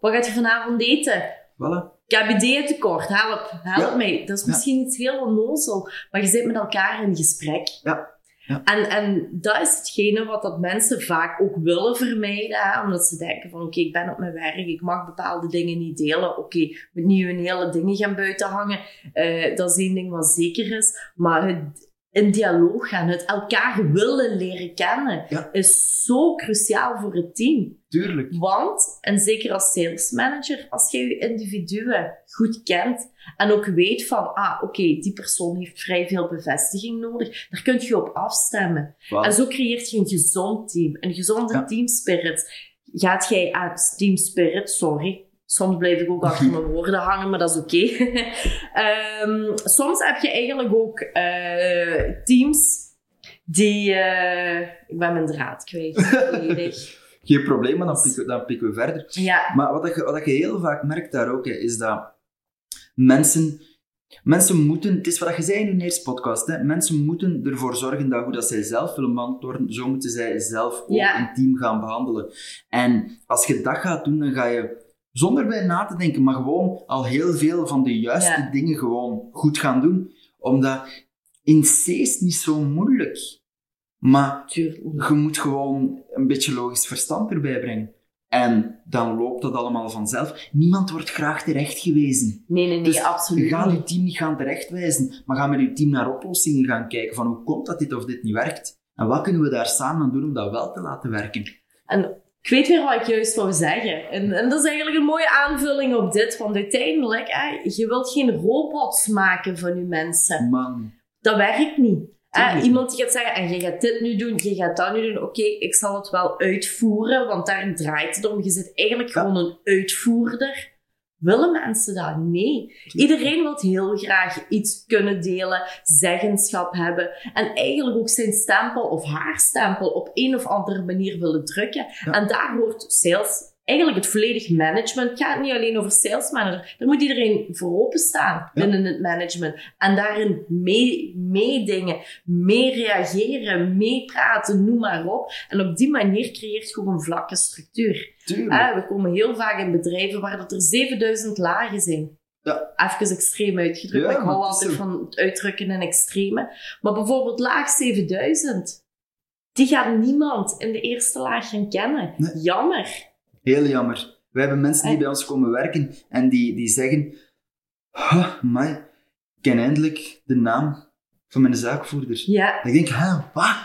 Wat gaat je vanavond eten? Voilà. Ik heb ideeën tekort, help, help Ja. mij. Dat is Ja. misschien iets heel onnozel, maar je zit met elkaar in gesprek. Ja. En, en dat is hetgene wat dat mensen vaak ook willen vermijden, omdat ze denken van oké, ik ben op mijn werk, ik mag bepaalde dingen niet delen. Oké, moet niet hun hele dingen gaan buiten hangen. Eh, dat is één ding wat zeker is. Maar het in dialoog gaan, het elkaar willen leren kennen, Ja. is zo cruciaal voor het team. Tuurlijk. Want, en zeker als sales manager, als je je individuen goed kent en ook weet van, ah, oké, die persoon heeft vrij veel bevestiging nodig, daar kun je op afstemmen. En zo creëert je een gezond team, een gezonde Ja. teamspirit. Gaat jij aan teamspirit, sorry, soms blijf ik ook achter mijn woorden hangen, maar dat is oké. Ehm, soms heb je eigenlijk ook eh, teams die, eh, ik ben mijn draad kwijt. Geen probleem, maar dan pikken, dan pikken we verder. Ja, Maar wat, je, wat je heel vaak merkt daar ook, hè, is dat mensen... Mensen moeten, het is wat je zei in je eerste podcast, hè, mensen moeten ervoor zorgen dat hoe dat zij zelf willen beantwoorden, zo moeten zij zelf ook Ja. een team gaan behandelen. En als je dat gaat doen, dan ga je zonder bij na te denken, maar gewoon al heel veel van de juiste Ja. dingen gewoon goed gaan doen. Omdat in C is niet zo moeilijk. Maar Tuurlijk. je moet gewoon een beetje logisch verstand erbij brengen. En dan loopt dat allemaal vanzelf. Niemand wordt graag terecht gewezen. Nee, nee, nee, Dus absoluut. Ga niet. je team niet gaan terechtwijzen, maar ga met je team naar oplossingen gaan kijken van hoe komt dat dit of dit niet werkt. En wat kunnen we daar samen aan doen om dat wel te laten werken. En ik weet weer wat ik juist wou zeggen. En, en dat is eigenlijk een mooie aanvulling op dit. Want uiteindelijk, hè, je wilt geen robots maken van je mensen. Man, Dat werkt niet. Hè, iemand die gaat zeggen, en je gaat dit nu doen, je gaat dat nu doen. Oké, ik zal het wel uitvoeren, want daar draait het om. Je zit eigenlijk Ja. gewoon een uitvoerder. Willen mensen dat? Nee. Iedereen wil heel graag iets kunnen delen, zeggenschap hebben en eigenlijk ook zijn stempel of haar stempel op een of andere manier willen drukken. Ja. En daar hoort sales, eigenlijk het volledig management, het gaat niet alleen over sales manager. Daar moet iedereen voor openstaan binnen het management en daarin mee- meedingen, mee reageren, meepraten, noem maar op. En op die manier creëert je ook een vlakke structuur. tuurlijk. Ah, we komen heel vaak in bedrijven waar dat er 7000 lagen zijn. Ja. Even extreem uitgedrukt, Ja, maar ik hou altijd van het uitdrukken in extreme. Maar bijvoorbeeld laag 7000, die gaat niemand in de eerste laag gaan kennen. Nee. Jammer. Heel jammer. We hebben mensen die Eh. bij ons komen werken en die, die zeggen: "Huh, ik ken eindelijk de naam van mijn zaakvoerder. Ja, En ik denk, huh, wat?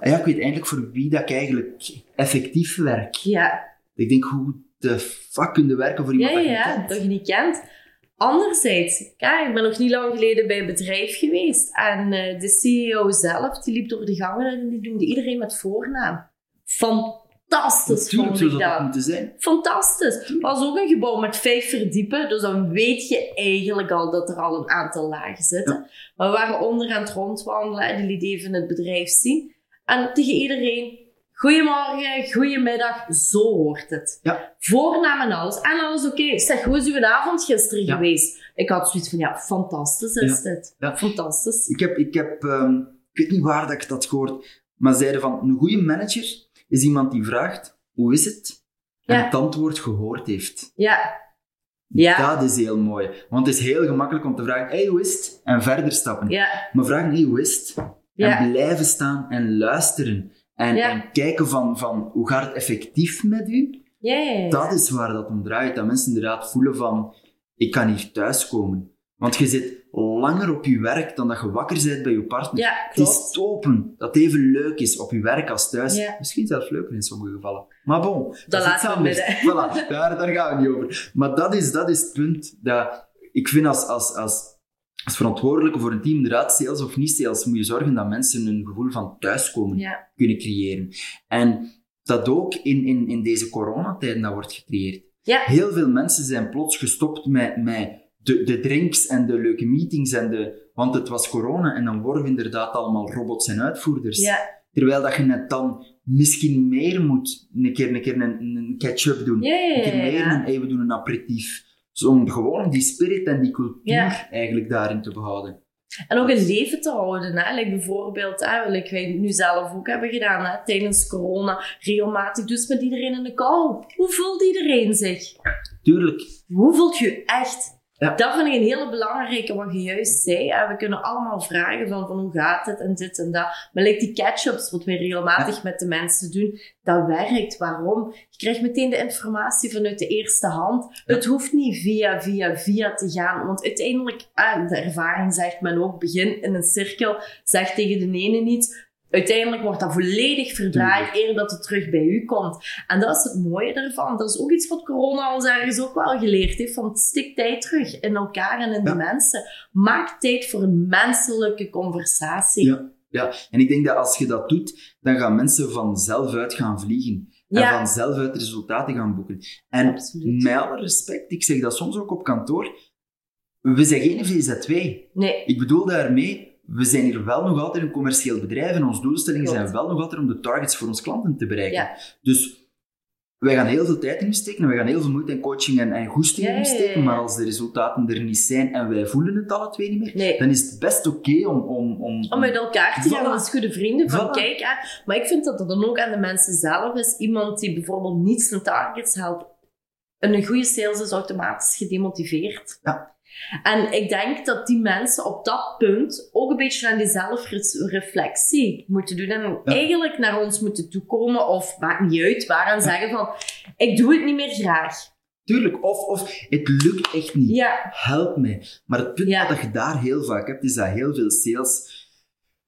En ja, ik weet eindelijk voor wie dat ik eigenlijk effectief werk. ja, Ik denk, hoe de fuck kun je werken voor iemand ja, dat je ja, kent? dat je niet kent. Anderzijds, kijk, ik ben nog niet lang geleden bij een bedrijf geweest en eh, de CEO zelf, die liep door de gangen en die noemde iedereen met voornaam. Fantastisch Natuurlijk vond zou ik dat dat. moeten zijn. Fantastisch. Het was ook een gebouw met vijf verdiepen, dus dan weet je eigenlijk al dat er al een aantal lagen zitten. Maar we waren onder aan het rondwandelen en die liet even het bedrijf zien. En tegen iedereen, goedemorgen, goedemiddag, zo hoort het. Ja. Voornaam en alles. En alles oké. Zeg, hoe is uw avond gisteren Ja. geweest? Ik had zoiets van, ja, fantastisch is dit. Ja. Fantastisch. Ik heb, ik heb ehm, ik weet niet waar dat ik dat gehoord, maar zeiden van, een goede manager is iemand die vraagt, hoe is het? En het antwoord gehoord heeft. Ja. Ja. Dat is heel mooi. Want het is heel gemakkelijk om te vragen, hey, hoe is het? En verder stappen. Ja. Maar vragen, hey, hoe is het? En blijven staan en luisteren. En, en kijken van, van, hoe gaat het effectief met u? Dat is waar dat om draait. Dat mensen inderdaad voelen van, ik kan hier thuiskomen. Want je zit langer op je werk dan dat je wakker bent bij je partner. Ja, het is topen dat het even leuk is op je werk als thuis. Ja. Misschien zelfs leuker in sommige gevallen. Maar bon, dat, Dat is anders. Voilà, daar, daar gaan we niet over. Maar dat is, dat is het punt dat ik vind als, als, als, als verantwoordelijke voor een team, inderdaad, sales of niet sales, moet je zorgen dat mensen een gevoel van thuiskomen Ja. kunnen creëren. En dat ook in, in, in deze coronatijden dat wordt gecreëerd. Ja. Heel veel mensen zijn plots gestopt met, met de, de drinks en de leuke meetings. En de, want het was corona en dan worden we inderdaad allemaal robots en uitvoerders. Ja. Terwijl dat je net dan misschien meer moet, een keer een, keer een, een catch-up doen. Ja, ja, Een keer meer een, hey, we doen een aperitief. Dus om gewoon die spirit en die cultuur eigenlijk daarin te behouden. En ook een leven te houden. Hè? Like bijvoorbeeld, hè, like wij nu zelf ook hebben gedaan hè, tijdens corona, regelmatig dus met iedereen in de kou. Hoe voelt iedereen zich? Tuurlijk. Hoe voelt je echt? Ja. Dat vind ik een hele belangrijke, wat je juist zei. We kunnen allemaal vragen van, van hoe gaat het en dit en dat. Maar like die catch-ups, wat wij regelmatig met de mensen doen, dat werkt. Waarom? Je krijgt meteen de informatie vanuit de eerste hand. Het hoeft niet via, via, via te gaan. Want uiteindelijk, ah, de ervaring zegt men ook, begin in een cirkel, zeg tegen de ene iets. Uiteindelijk wordt dat volledig verdraaid eer dat het terug bij u komt. En dat is het mooie daarvan. Dat is ook iets wat corona ons ergens ook wel geleerd heeft. Van stik tijd terug in elkaar en in Ja. de mensen. Maak tijd voor een menselijke conversatie. Ja. Ja, en ik denk dat als je dat doet, dan gaan mensen vanzelf uit gaan vliegen. En vanzelf uit resultaten gaan boeken. En Absoluut. met alle respect, ik zeg dat soms ook op kantoor, we zijn geen VZW. Nee, Ik bedoel daarmee, we zijn hier wel nog altijd een commercieel bedrijf en onze doelstellingen Klopt. zijn wel nog altijd om de targets voor onze klanten te bereiken. Ja. Dus wij gaan heel veel tijd in steken en wij gaan heel veel moeite en coaching en, en goesting Ja, in ja, ja, steken, ja. maar als de resultaten er niet zijn en wij voelen het alle twee niet meer, Nee. dan is het best oké om, om, om, Om uit elkaar te gaan als goede vrienden. Van Voilà. kijk, hè, maar ik vind dat dat dan ook aan de mensen zelf is. Iemand die bijvoorbeeld niet zijn targets haalt. Een goede sales is automatisch gedemotiveerd. Ja. En ik denk dat die mensen op dat punt ook een beetje aan die zelfreflectie moeten doen. En eigenlijk naar ons moeten toekomen, of maakt niet uit, waaraan zeggen van, ik doe het niet meer graag. Tuurlijk, of, of het lukt echt niet. Ja, Help mij. Maar het punt dat je daar heel vaak hebt, is dat heel veel sales...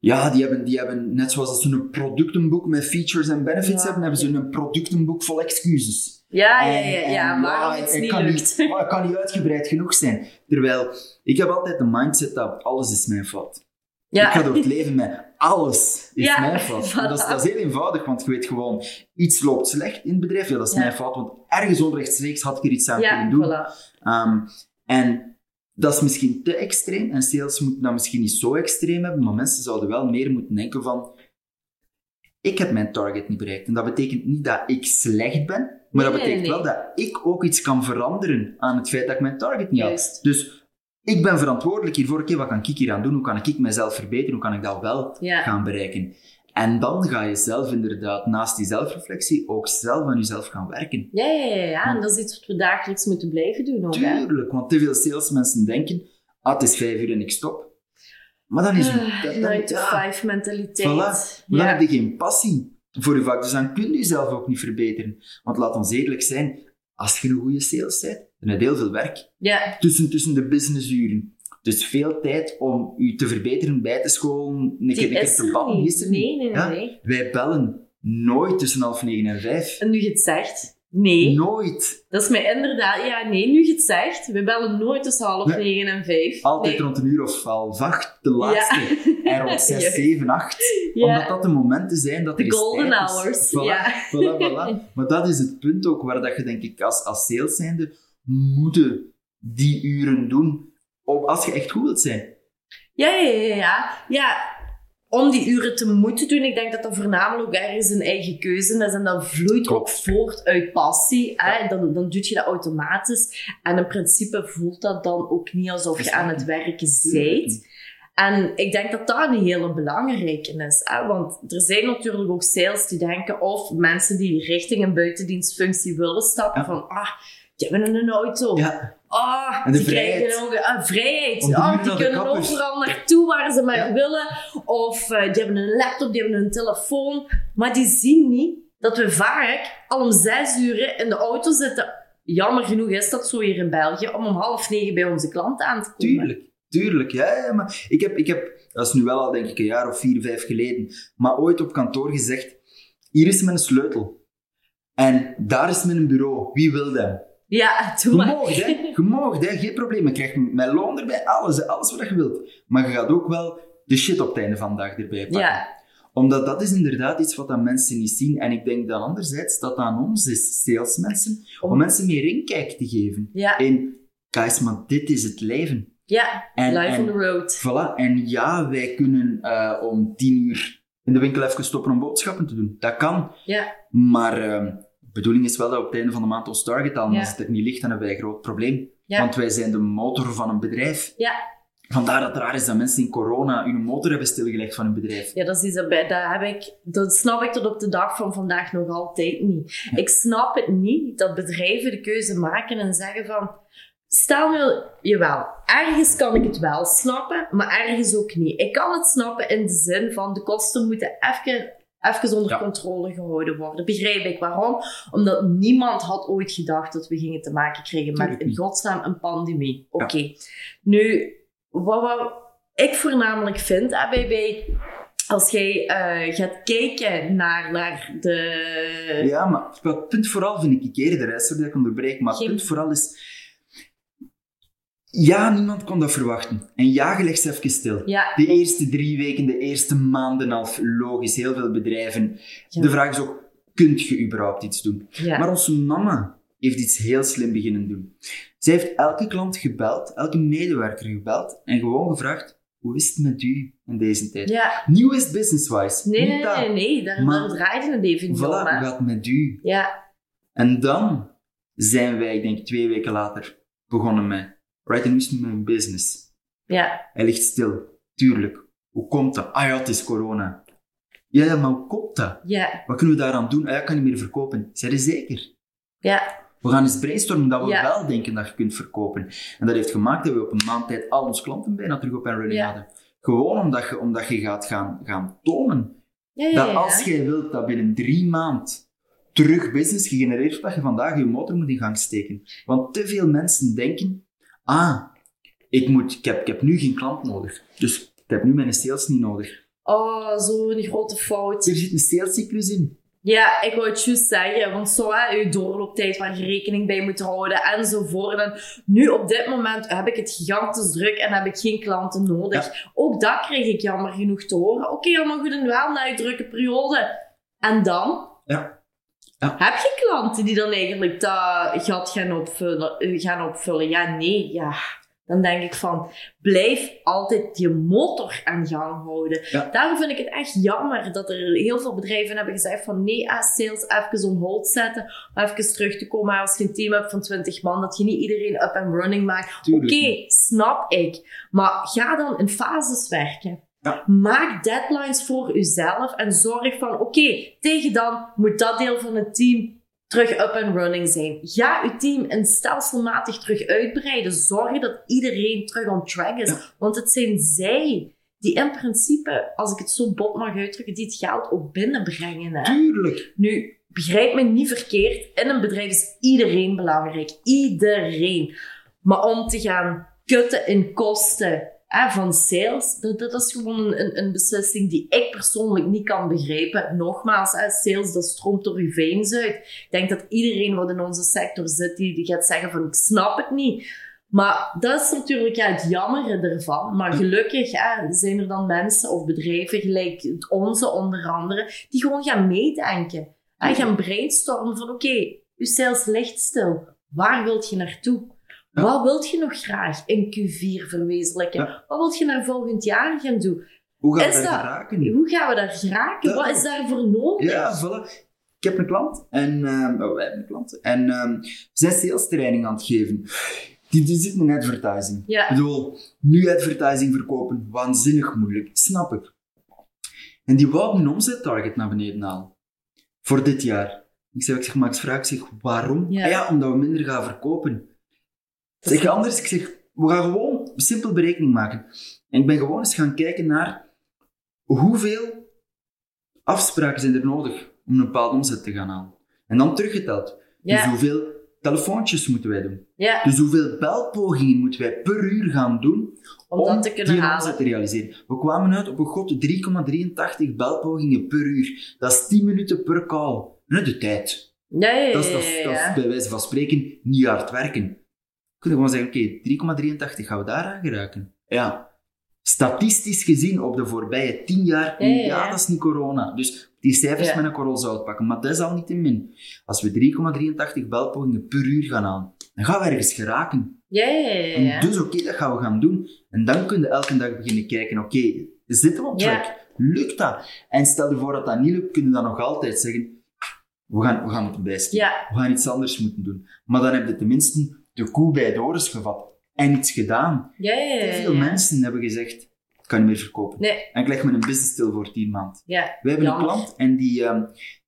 Ja, die hebben, die hebben net zoals dat ze een productenboek met features en benefits Ja. hebben, hebben ze een productenboek vol excuses. ja, ja, En- ja, en ja, ja, het niet kan lukt. maar het kan niet uitgebreid genoeg zijn. Terwijl, ik heb altijd de mindset dat alles is mijn fout. Ja. Ik ga door het leven met alles is Ja, mijn fout. En Dat, is, voilà. dat is heel eenvoudig, want je weet gewoon, iets loopt slecht in het bedrijf, ja, dat is Ja. mijn fout, want ergens onrechtstreeks had ik er iets aan kunnen doen. voilà. Ehm, en dat is misschien te extreem, en sales moeten dat misschien niet zo extreem hebben, maar mensen zouden wel meer moeten denken van, ik heb mijn target niet bereikt. En dat betekent niet dat ik slecht ben, maar dat Nee, betekent nee. wel dat ik ook iets kan veranderen aan het feit dat ik mijn target niet had. Juist. Dus ik ben verantwoordelijk hiervoor. Oké, wat kan ik hier aan doen? Hoe kan ik mezelf verbeteren? Hoe kan ik dat wel Ja. gaan bereiken? En dan ga je zelf inderdaad, naast die zelfreflectie, ook zelf aan jezelf gaan werken. Ja, ja, ja, ja. En dat is iets wat we dagelijks moeten blijven doen ook, hè. Tuurlijk, want te veel salesmensen denken, ah, het is vijf uur en ik stop. Maar dan is het... Ah, dat- dan- 9 to ja, 5 mentaliteit. Voilà. Maar dan Ja. heb je geen passie voor je vak, dus dan kun je jezelf ook niet verbeteren. Want laat ons eerlijk zijn, als je een goede sales bent, dan heb je heel veel werk. Ja, tussen, tussen de businessuren. Dus veel tijd om u te verbeteren, bij te scholen, een keer, een keer te is er Nee, niet. nee, nee, Ja? nee. Wij bellen nooit tussen half negen en vijf. En nu je het zegt, nee. Nooit. Dat is mij inderdaad... Ja, nee, nu je het zegt. We bellen nooit tussen half negen en vijf. Altijd nee. rond een uur of half acht, de laatste. En rond zes, zeven, acht. Ja. Omdat dat de momenten zijn dat De golden hours, Voilà, ja. voilà, voilà. Maar dat is het punt ook waar dat je, denk ik, als, als sales zijnde, moeten die uren doen. Op, als je echt goed wilt zijn. Ja, ja, ja, ja. Ja, om die uren te moeten doen, ik denk dat dat voornamelijk ook ergens een eigen keuze is. En dat vloeit ook voort uit passie. Hè? Dan, dan doe je dat automatisch. En in principe voelt dat dan ook niet alsof je aan het werken bent. En ik denk dat dat een hele belangrijke is. Hè? Want er zijn natuurlijk ook sales die denken, of mensen die richting een buitendienstfunctie willen stappen, Ja. van, ah, die hebben een auto. Ja, Ah, die vrijheid. krijgen ook ah, vrijheid. Ah, die kunnen kappers. overal naartoe waar ze maar Ja. willen. Of eh, die hebben een laptop, die hebben een telefoon. Maar die zien niet dat we vaak al om zes uur in de auto zitten. Jammer genoeg is dat zo hier in België, om om half negen bij onze klant aan te komen. Tuurlijk, tuurlijk. Ja, ja, maar ik heb, ik heb, dat is nu wel al denk ik een jaar of vier, vijf geleden, maar ooit op kantoor gezegd, hier is mijn sleutel. En daar is mijn bureau. Wie wil dat? Ja, doe maar. hè. Hè. Geen probleem. Je krijgt mijn loon erbij, alles, alles wat je wilt. Maar je gaat ook wel de shit op het einde van de dag erbij pakken. Ja, Omdat dat is inderdaad iets wat dat mensen niet zien. En ik denk dan anderzijds dat aan ons is, salesmensen, om Om- mensen meer inkijk te geven. ja, In, guys, maar dit is het leven. ja. En- en- on the road. Voilà, en ja, wij kunnen eh, om tien uur in de winkel even stoppen om boodschappen te doen. Dat kan. Ja, Maar ehm, bedoeling is wel dat we op het einde van de maand ons target halen. Ja. Als het er niet ligt, dan hebben wij een groot probleem. Ja. Want wij zijn de motor van een bedrijf. ja. Vandaar dat het raar is dat mensen in corona hun motor hebben stilgelegd van hun bedrijf. Ja, dat is iets dat, bij- dat heb ik, dat snap ik tot op de dag van vandaag nog altijd niet. Ik snap het niet dat bedrijven de keuze maken en zeggen van, stel nu, jawel, ergens kan ik het wel snappen, maar ergens ook niet. Ik kan het snappen in de zin van, de kosten moeten even, even onder Ja. controle gehouden worden. Begrijp ik waarom? Omdat niemand had ooit gedacht dat we gingen te maken krijgen met in godsnaam een pandemie. Oké. Nu, wat, wat ik voornamelijk vind bij als jij eh, gaat kijken naar, naar de... Ja, maar het punt vooral vind ik eerder, hè, sorry dat ik onderbreek, maar het Geen- punt vooral is... Ja, niemand kon dat verwachten. En ja, je legt even stil. Ja, De eerste drie weken, de eerste maanden al, logisch, heel veel bedrijven. Ja. De vraag is ook, kunt je überhaupt iets doen? ja. Maar onze mama heeft iets heel slim beginnen doen. Zij heeft elke klant gebeld, elke medewerker gebeld en gewoon gevraagd, hoe is het met u in deze tijd? ja. Hoe is business-wise. Nee, nee, nee, nee, daar, Maar- draaide het even niet Voilà, om. hoe gaat het met u? Ja, En dan zijn wij, ik denk twee weken later, begonnen met, right, nu is het mijn business. Ja. Hij ligt stil. Tuurlijk. Hoe komt dat? Ah ja, het is corona. Ja, ja, maar hoe komt dat? Ja. Wat kunnen we daaraan doen? Ah ja, ik kan niet meer verkopen. Zijn er zeker? Ja. We gaan eens brainstormen dat we Ja. wel denken dat je kunt verkopen. En dat heeft gemaakt dat we op een maand tijd al onze klanten bijna terug op en running Ja. hadden. Gewoon omdat je, omdat je gaat gaan, gaan tonen Ja, ja, dat als jij wilt dat binnen drie maand terug business gegenereerd wordt, dat je vandaag je motor moet in gang steken. Want te veel mensen denken, ah, ik, moet, ik, heb, ik heb nu geen klant nodig. Dus ik heb nu mijn sales niet nodig. Oh, zo'n grote fout. Er zit een salescyclus in. Ja, ik wou het juist zeggen, want zo hè, je doorlooptijd waar je rekening bij moet houden enzovoort. En nu op dit moment heb ik het gigantisch druk en heb ik geen klanten nodig. Ook dat kreeg ik jammer genoeg te horen. Oké, allemaal goed en wel na je drukke periode. En dan? Ja. Ja. Heb je klanten die dan eigenlijk dat gat gaan opvullen? eh, Gaan opvullen? Ja, nee, ja. Dan denk ik van, blijf altijd je motor aan gang houden. Ja. Daarom vind ik het echt jammer dat er heel veel bedrijven hebben gezegd van nee, ah, sales even on hold zetten. Om even terug te komen als je een team hebt van 20 man, dat je niet iedereen up and running maakt. Oké, snap ik. Maar ga dan in fases werken. Ja. Maak deadlines voor jezelf en zorg van oké, tegen dan moet dat deel van het team terug up and running zijn. Ga je team in stelselmatig terug uitbreiden. Zorg dat iedereen terug on track is. Ja. Want het zijn zij die in principe, als ik het zo bot mag uitdrukken, die het geld ook binnenbrengen. Hè? Tuurlijk. Nu, begrijp me niet verkeerd. In een bedrijf is iedereen belangrijk. Iedereen. Maar om te gaan kutten in kosten van sales, dat, dat is gewoon een, een, beslissing die ik persoonlijk niet kan begrijpen. Nogmaals, hè, sales, dat stroomt door uw veins uit. Ik denk dat iedereen wat in onze sector zit, die, die gaat zeggen van, ik snap het niet. Maar dat is natuurlijk ja, het jammere ervan. Maar gelukkig hè, zijn er dan mensen of bedrijven, gelijk onze onder andere, die gewoon gaan meedenken. En gaan brainstormen van, oké, uw sales ligt stil. Waar wilt je naartoe? Ja. Wat wilt je nog graag in Q4 verwezenlijken? Ja. Wat wilt je naar volgend jaar gaan doen? Hoe gaan Is we daar dat- geraken? Hoe gaan we daar geraken? Ja. Wat is daarvoor nodig? Ja, voilà. Ik heb een klant en ehm, oh, wij hebben een klant en ehm we zijn sales training aan het geven. Die, die zit in advertising. Ja. Ik bedoel, nu advertising verkopen, waanzinnig moeilijk, snap ik. En die wou een omzettarget naar beneden halen. Voor dit jaar. Ik zeg, ik zeg Max, vraag ik zeg, waarom? Ja. Ah ja, omdat we minder gaan verkopen. Zeg anders, ik zeg, we gaan gewoon een simpel berekening maken. En ik ben gewoon eens gaan kijken naar hoeveel afspraken zijn er nodig om een bepaalde omzet te gaan halen. En dan teruggeteld. Dus hoeveel telefoontjes moeten wij doen? ja, Dus hoeveel belpogingen moeten wij per uur gaan doen om dat te kunnen die halen. omzet te realiseren? We kwamen uit op een god 3,83 belpogingen per uur. Dat is 10 minuten per call. Net de tijd. Ja, ja. Dat is, dat, dat is bij wijze van spreken niet hard werken. Kunnen we gewoon zeggen, oké, 3,83 gaan we daar aan geraken. Ja. Statistisch gezien op de voorbije 10 jaar, Ja, ja, ja. dat is niet corona. Dus die cijfers Ja. met een korrel zout pakken. Maar dat is al niet te min. Als we 3,83 belpogingen per uur gaan halen, dan gaan we ergens geraken. Ja, ja, ja, En ja. dus oké, dat gaan we gaan doen. En dan kun je elke dag beginnen kijken, oké, zitten we op Ja. track? Lukt dat? En stel je voor dat dat niet lukt, kun je dan nog altijd zeggen, we gaan, we gaan moeten bijsteken. Ja. We gaan iets anders moeten doen. Maar dan heb je tenminste de koe bij de horens gevat. En iets gedaan. Ja, ja, ja, Te ja, veel mensen hebben gezegd, ik kan niet meer verkopen. Nee, En ik leg me een business stil voor 10 maanden. ja, We hebben Jammer. een klant en die, ehm,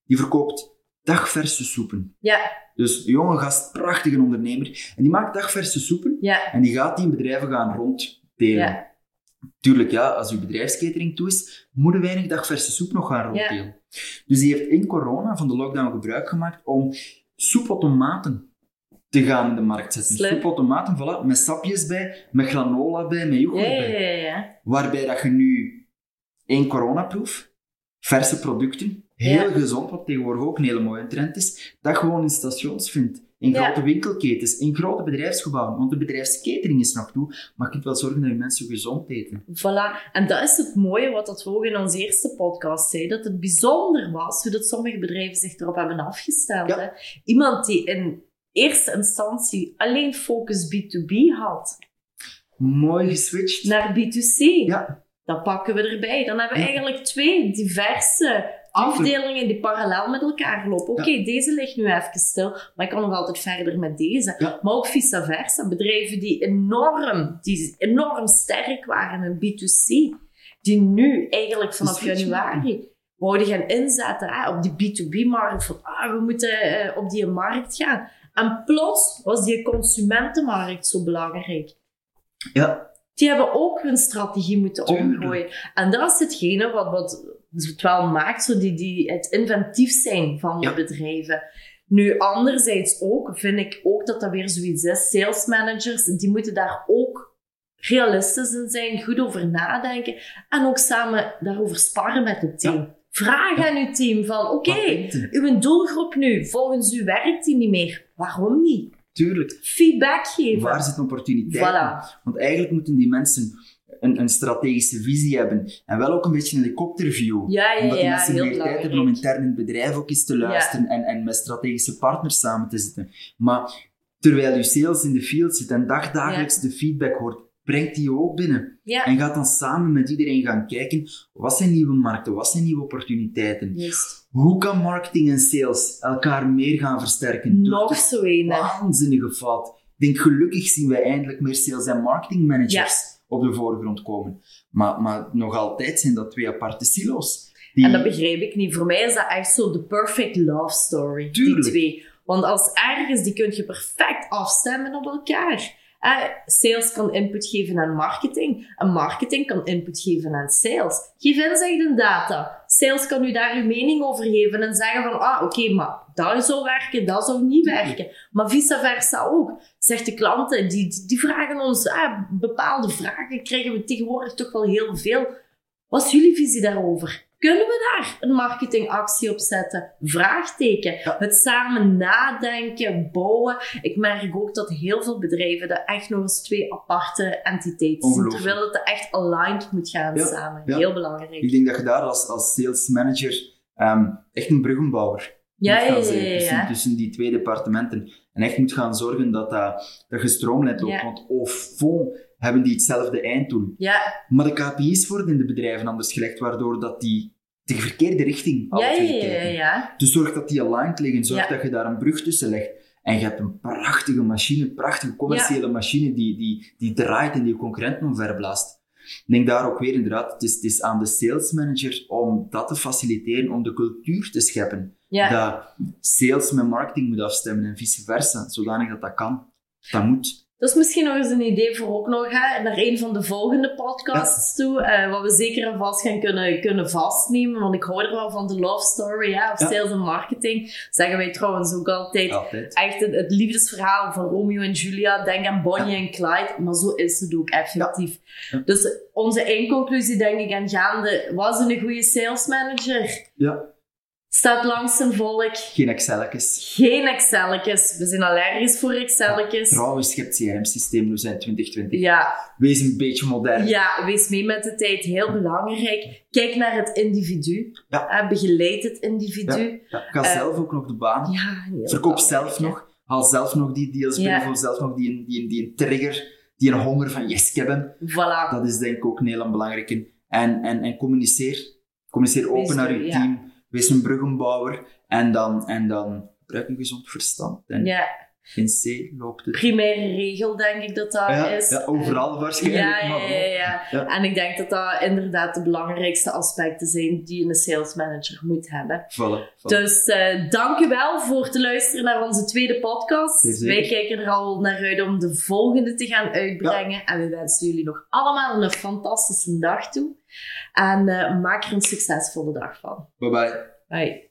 die verkoopt dagverse soepen. ja, Dus een jonge gast, prachtige ondernemer. En die maakt dagverse soepen. En die gaat die in bedrijven gaan ronddelen. ja. Tuurlijk, ja, als uw bedrijfskatering toe is, moet er weinig dagverse soep nog gaan ronddelen. Dus die heeft in corona van de lockdown gebruik gemaakt om soepautomaten te gaan in de markt zetten. Slim. Soepautomaten, voilà, met sapjes bij, met granola bij, met yoghurt Ja, bij. ja, ja. Waarbij dat je nu één coronaproef, verse producten, heel gezond, wat tegenwoordig ook een hele mooie trend is, dat gewoon in stations vindt. In grote winkelketens, in grote bedrijfsgebouwen. Want de bedrijfskatering is nog toe, maar je kunt wel zorgen dat je mensen gezond eten. Voilà. En dat is het mooie wat dat we ook in onze eerste podcast zeiden, dat het bijzonder was hoe dat sommige bedrijven zich erop hebben afgesteld. Hè? Iemand die in eerste instantie alleen focus B2B had, Mooi geswitcht. naar B2C. Ja, Dat pakken we erbij. Dan hebben we Ja. eigenlijk twee diverse afdelingen die parallel met elkaar lopen. Oké, deze ligt nu even stil, maar ik kan nog altijd verder met deze. Ja. Maar ook vice versa. Bedrijven die enorm, die enorm sterk waren in B2C, die nu eigenlijk vanaf januari wouden gaan inzetten hè, op die B2B-markt. Van, ah, we moeten eh, op die markt gaan. En plots was die consumentenmarkt zo belangrijk. Ja, Die hebben ook hun strategie moeten omgooien. En dat is hetgene wat, wat het wel maakt, zo die, die, het inventief zijn van de Ja. bedrijven. Nu, anderzijds ook, vind ik ook dat dat weer zoiets is. Sales managers, die moeten daar ook realistisch in zijn, goed over nadenken. En ook samen daarover sparren met het team. Vraag aan uw team van, oké, uw doelgroep nu, volgens u werkt die niet meer. Waarom niet? Tuurlijk. Feedback geven. Waar zitten opportuniteiten? Voilà. Want eigenlijk moeten die mensen een, een strategische visie hebben. En wel ook een beetje een helikopterview. Ja, ja, Omdat die ja, mensen meer tijd belangrijk. hebben om intern in het bedrijf ook eens te luisteren en, en met strategische partners samen te zitten. Maar terwijl je sales in de field zit en dagdagelijks de feedback hoort, brengt die ook binnen. Ja, En gaat dan samen met iedereen gaan kijken, wat zijn nieuwe markten, wat zijn nieuwe opportuniteiten? juist. Hoe kan marketing en sales elkaar meer gaan versterken? Nog zo een. waanzinnige fout. Ik denk, gelukkig zien wij eindelijk meer sales- en marketing managers op de voorgrond komen. Maar, maar nog altijd zijn dat twee aparte silo's. Die- En dat begrijp ik niet. Voor mij is dat echt zo de perfect love story. Tuurlijk. Die twee. Want als ergens, die kun je perfect afstemmen op elkaar. Eh, sales kan input geven aan marketing. En marketing kan input geven aan sales. Geef inzicht in data. Sales kan u daar uw mening over geven en zeggen van, ah, oké, maar dat zou werken, dat zou niet werken. Maar vice versa ook. Zegt de klanten, die, die- die vragen ons eh, bepaalde vragen, krijgen we tegenwoordig toch wel heel veel. Wat is jullie visie daarover? Kunnen we daar een marketingactie op zetten? Vraagteken. Ja. Het samen nadenken, bouwen. Ik merk ook dat heel veel bedrijven dat echt nog eens twee aparte entiteiten zien. Terwijl het echt aligned moet gaan Ja, samen. ja. Heel belangrijk. Ik denk dat je daar als, als sales manager ehm, echt een bruggenbouwer Ja, moet ja, gaan ja, tussen, tussen die twee departementen. En echt moet gaan zorgen dat dat, dat gestroomlijnd loopt. Want au fond hebben die hetzelfde einddoel. Ja, Maar de KPI's worden in de bedrijven anders gelegd, waardoor dat die de verkeerde richting alle ja, ja, ja, ja. Dus zorg dat die aligned liggen. Zorg Ja. dat je daar een brug tussen legt. En je hebt een prachtige machine, een prachtige commerciële machine die, die, die draait en die je concurrenten omverblaast. Ik denk daar ook weer inderdaad, het is, het is aan de sales manager om dat te faciliteren, om de cultuur te scheppen. Ja. Dat sales met marketing moet afstemmen en vice versa, zodanig dat dat kan. Dat moet. Dat is misschien nog eens een idee voor ook nog hè, naar een van de volgende podcasts toe. eh, wat we zeker en vast gaan kunnen, kunnen vastnemen. Want ik hou er wel van de love story, hè, of Ja. sales en marketing. Zeggen wij trouwens ook altijd. Altijd. Echt het, het liefdesverhaal van Romeo en Julia. Denk aan Bonnie en Clyde. Maar zo is het ook effectief. Ja. Dus onze eindconclusie denk ik aan gaande. Was een goede sales manager? Ja, Staat langs zijn volk. geen Excelletjes. Geen Excelletjes. We zijn allergisch voor Excelletjes. Trouwens, je hebt CRM-systeem, we zijn 2020. Ja, Wees een beetje modern. Ja, wees mee met de tijd. Heel belangrijk. Kijk naar het individu. Ja. Begeleid het individu. Ja, ga Eh, zelf ook nog de baan. Ja, Verkoop zelf nog. Haal zelf nog die deals Ja. binnen. Voel zelf nog die, die, die, trigger. Die een honger van yes, ik heb hem. Voilà. Dat is denk ik ook een heel belangrijke. En, en, en communiceer. Communiceer open Wees- naar je ja. team. Wees een bruggenbouwer. En dan, en dan gebruik een gezond verstand. Ja, in C loopt het. primaire regel denk ik dat dat Ja, is. ja, overal waarschijnlijk. Ja, maar ja, ja. En ik denk dat dat inderdaad de belangrijkste aspecten zijn die een sales manager moet hebben. Voilà, voilà. Dus eh dank u wel voor te luisteren naar onze tweede podcast. Zeker. Wij kijken er al naar uit om de volgende te gaan uitbrengen. En we wensen jullie nog allemaal een fantastische dag toe. En eh, maak er een succesvolle dag van. Bye bye. Bye.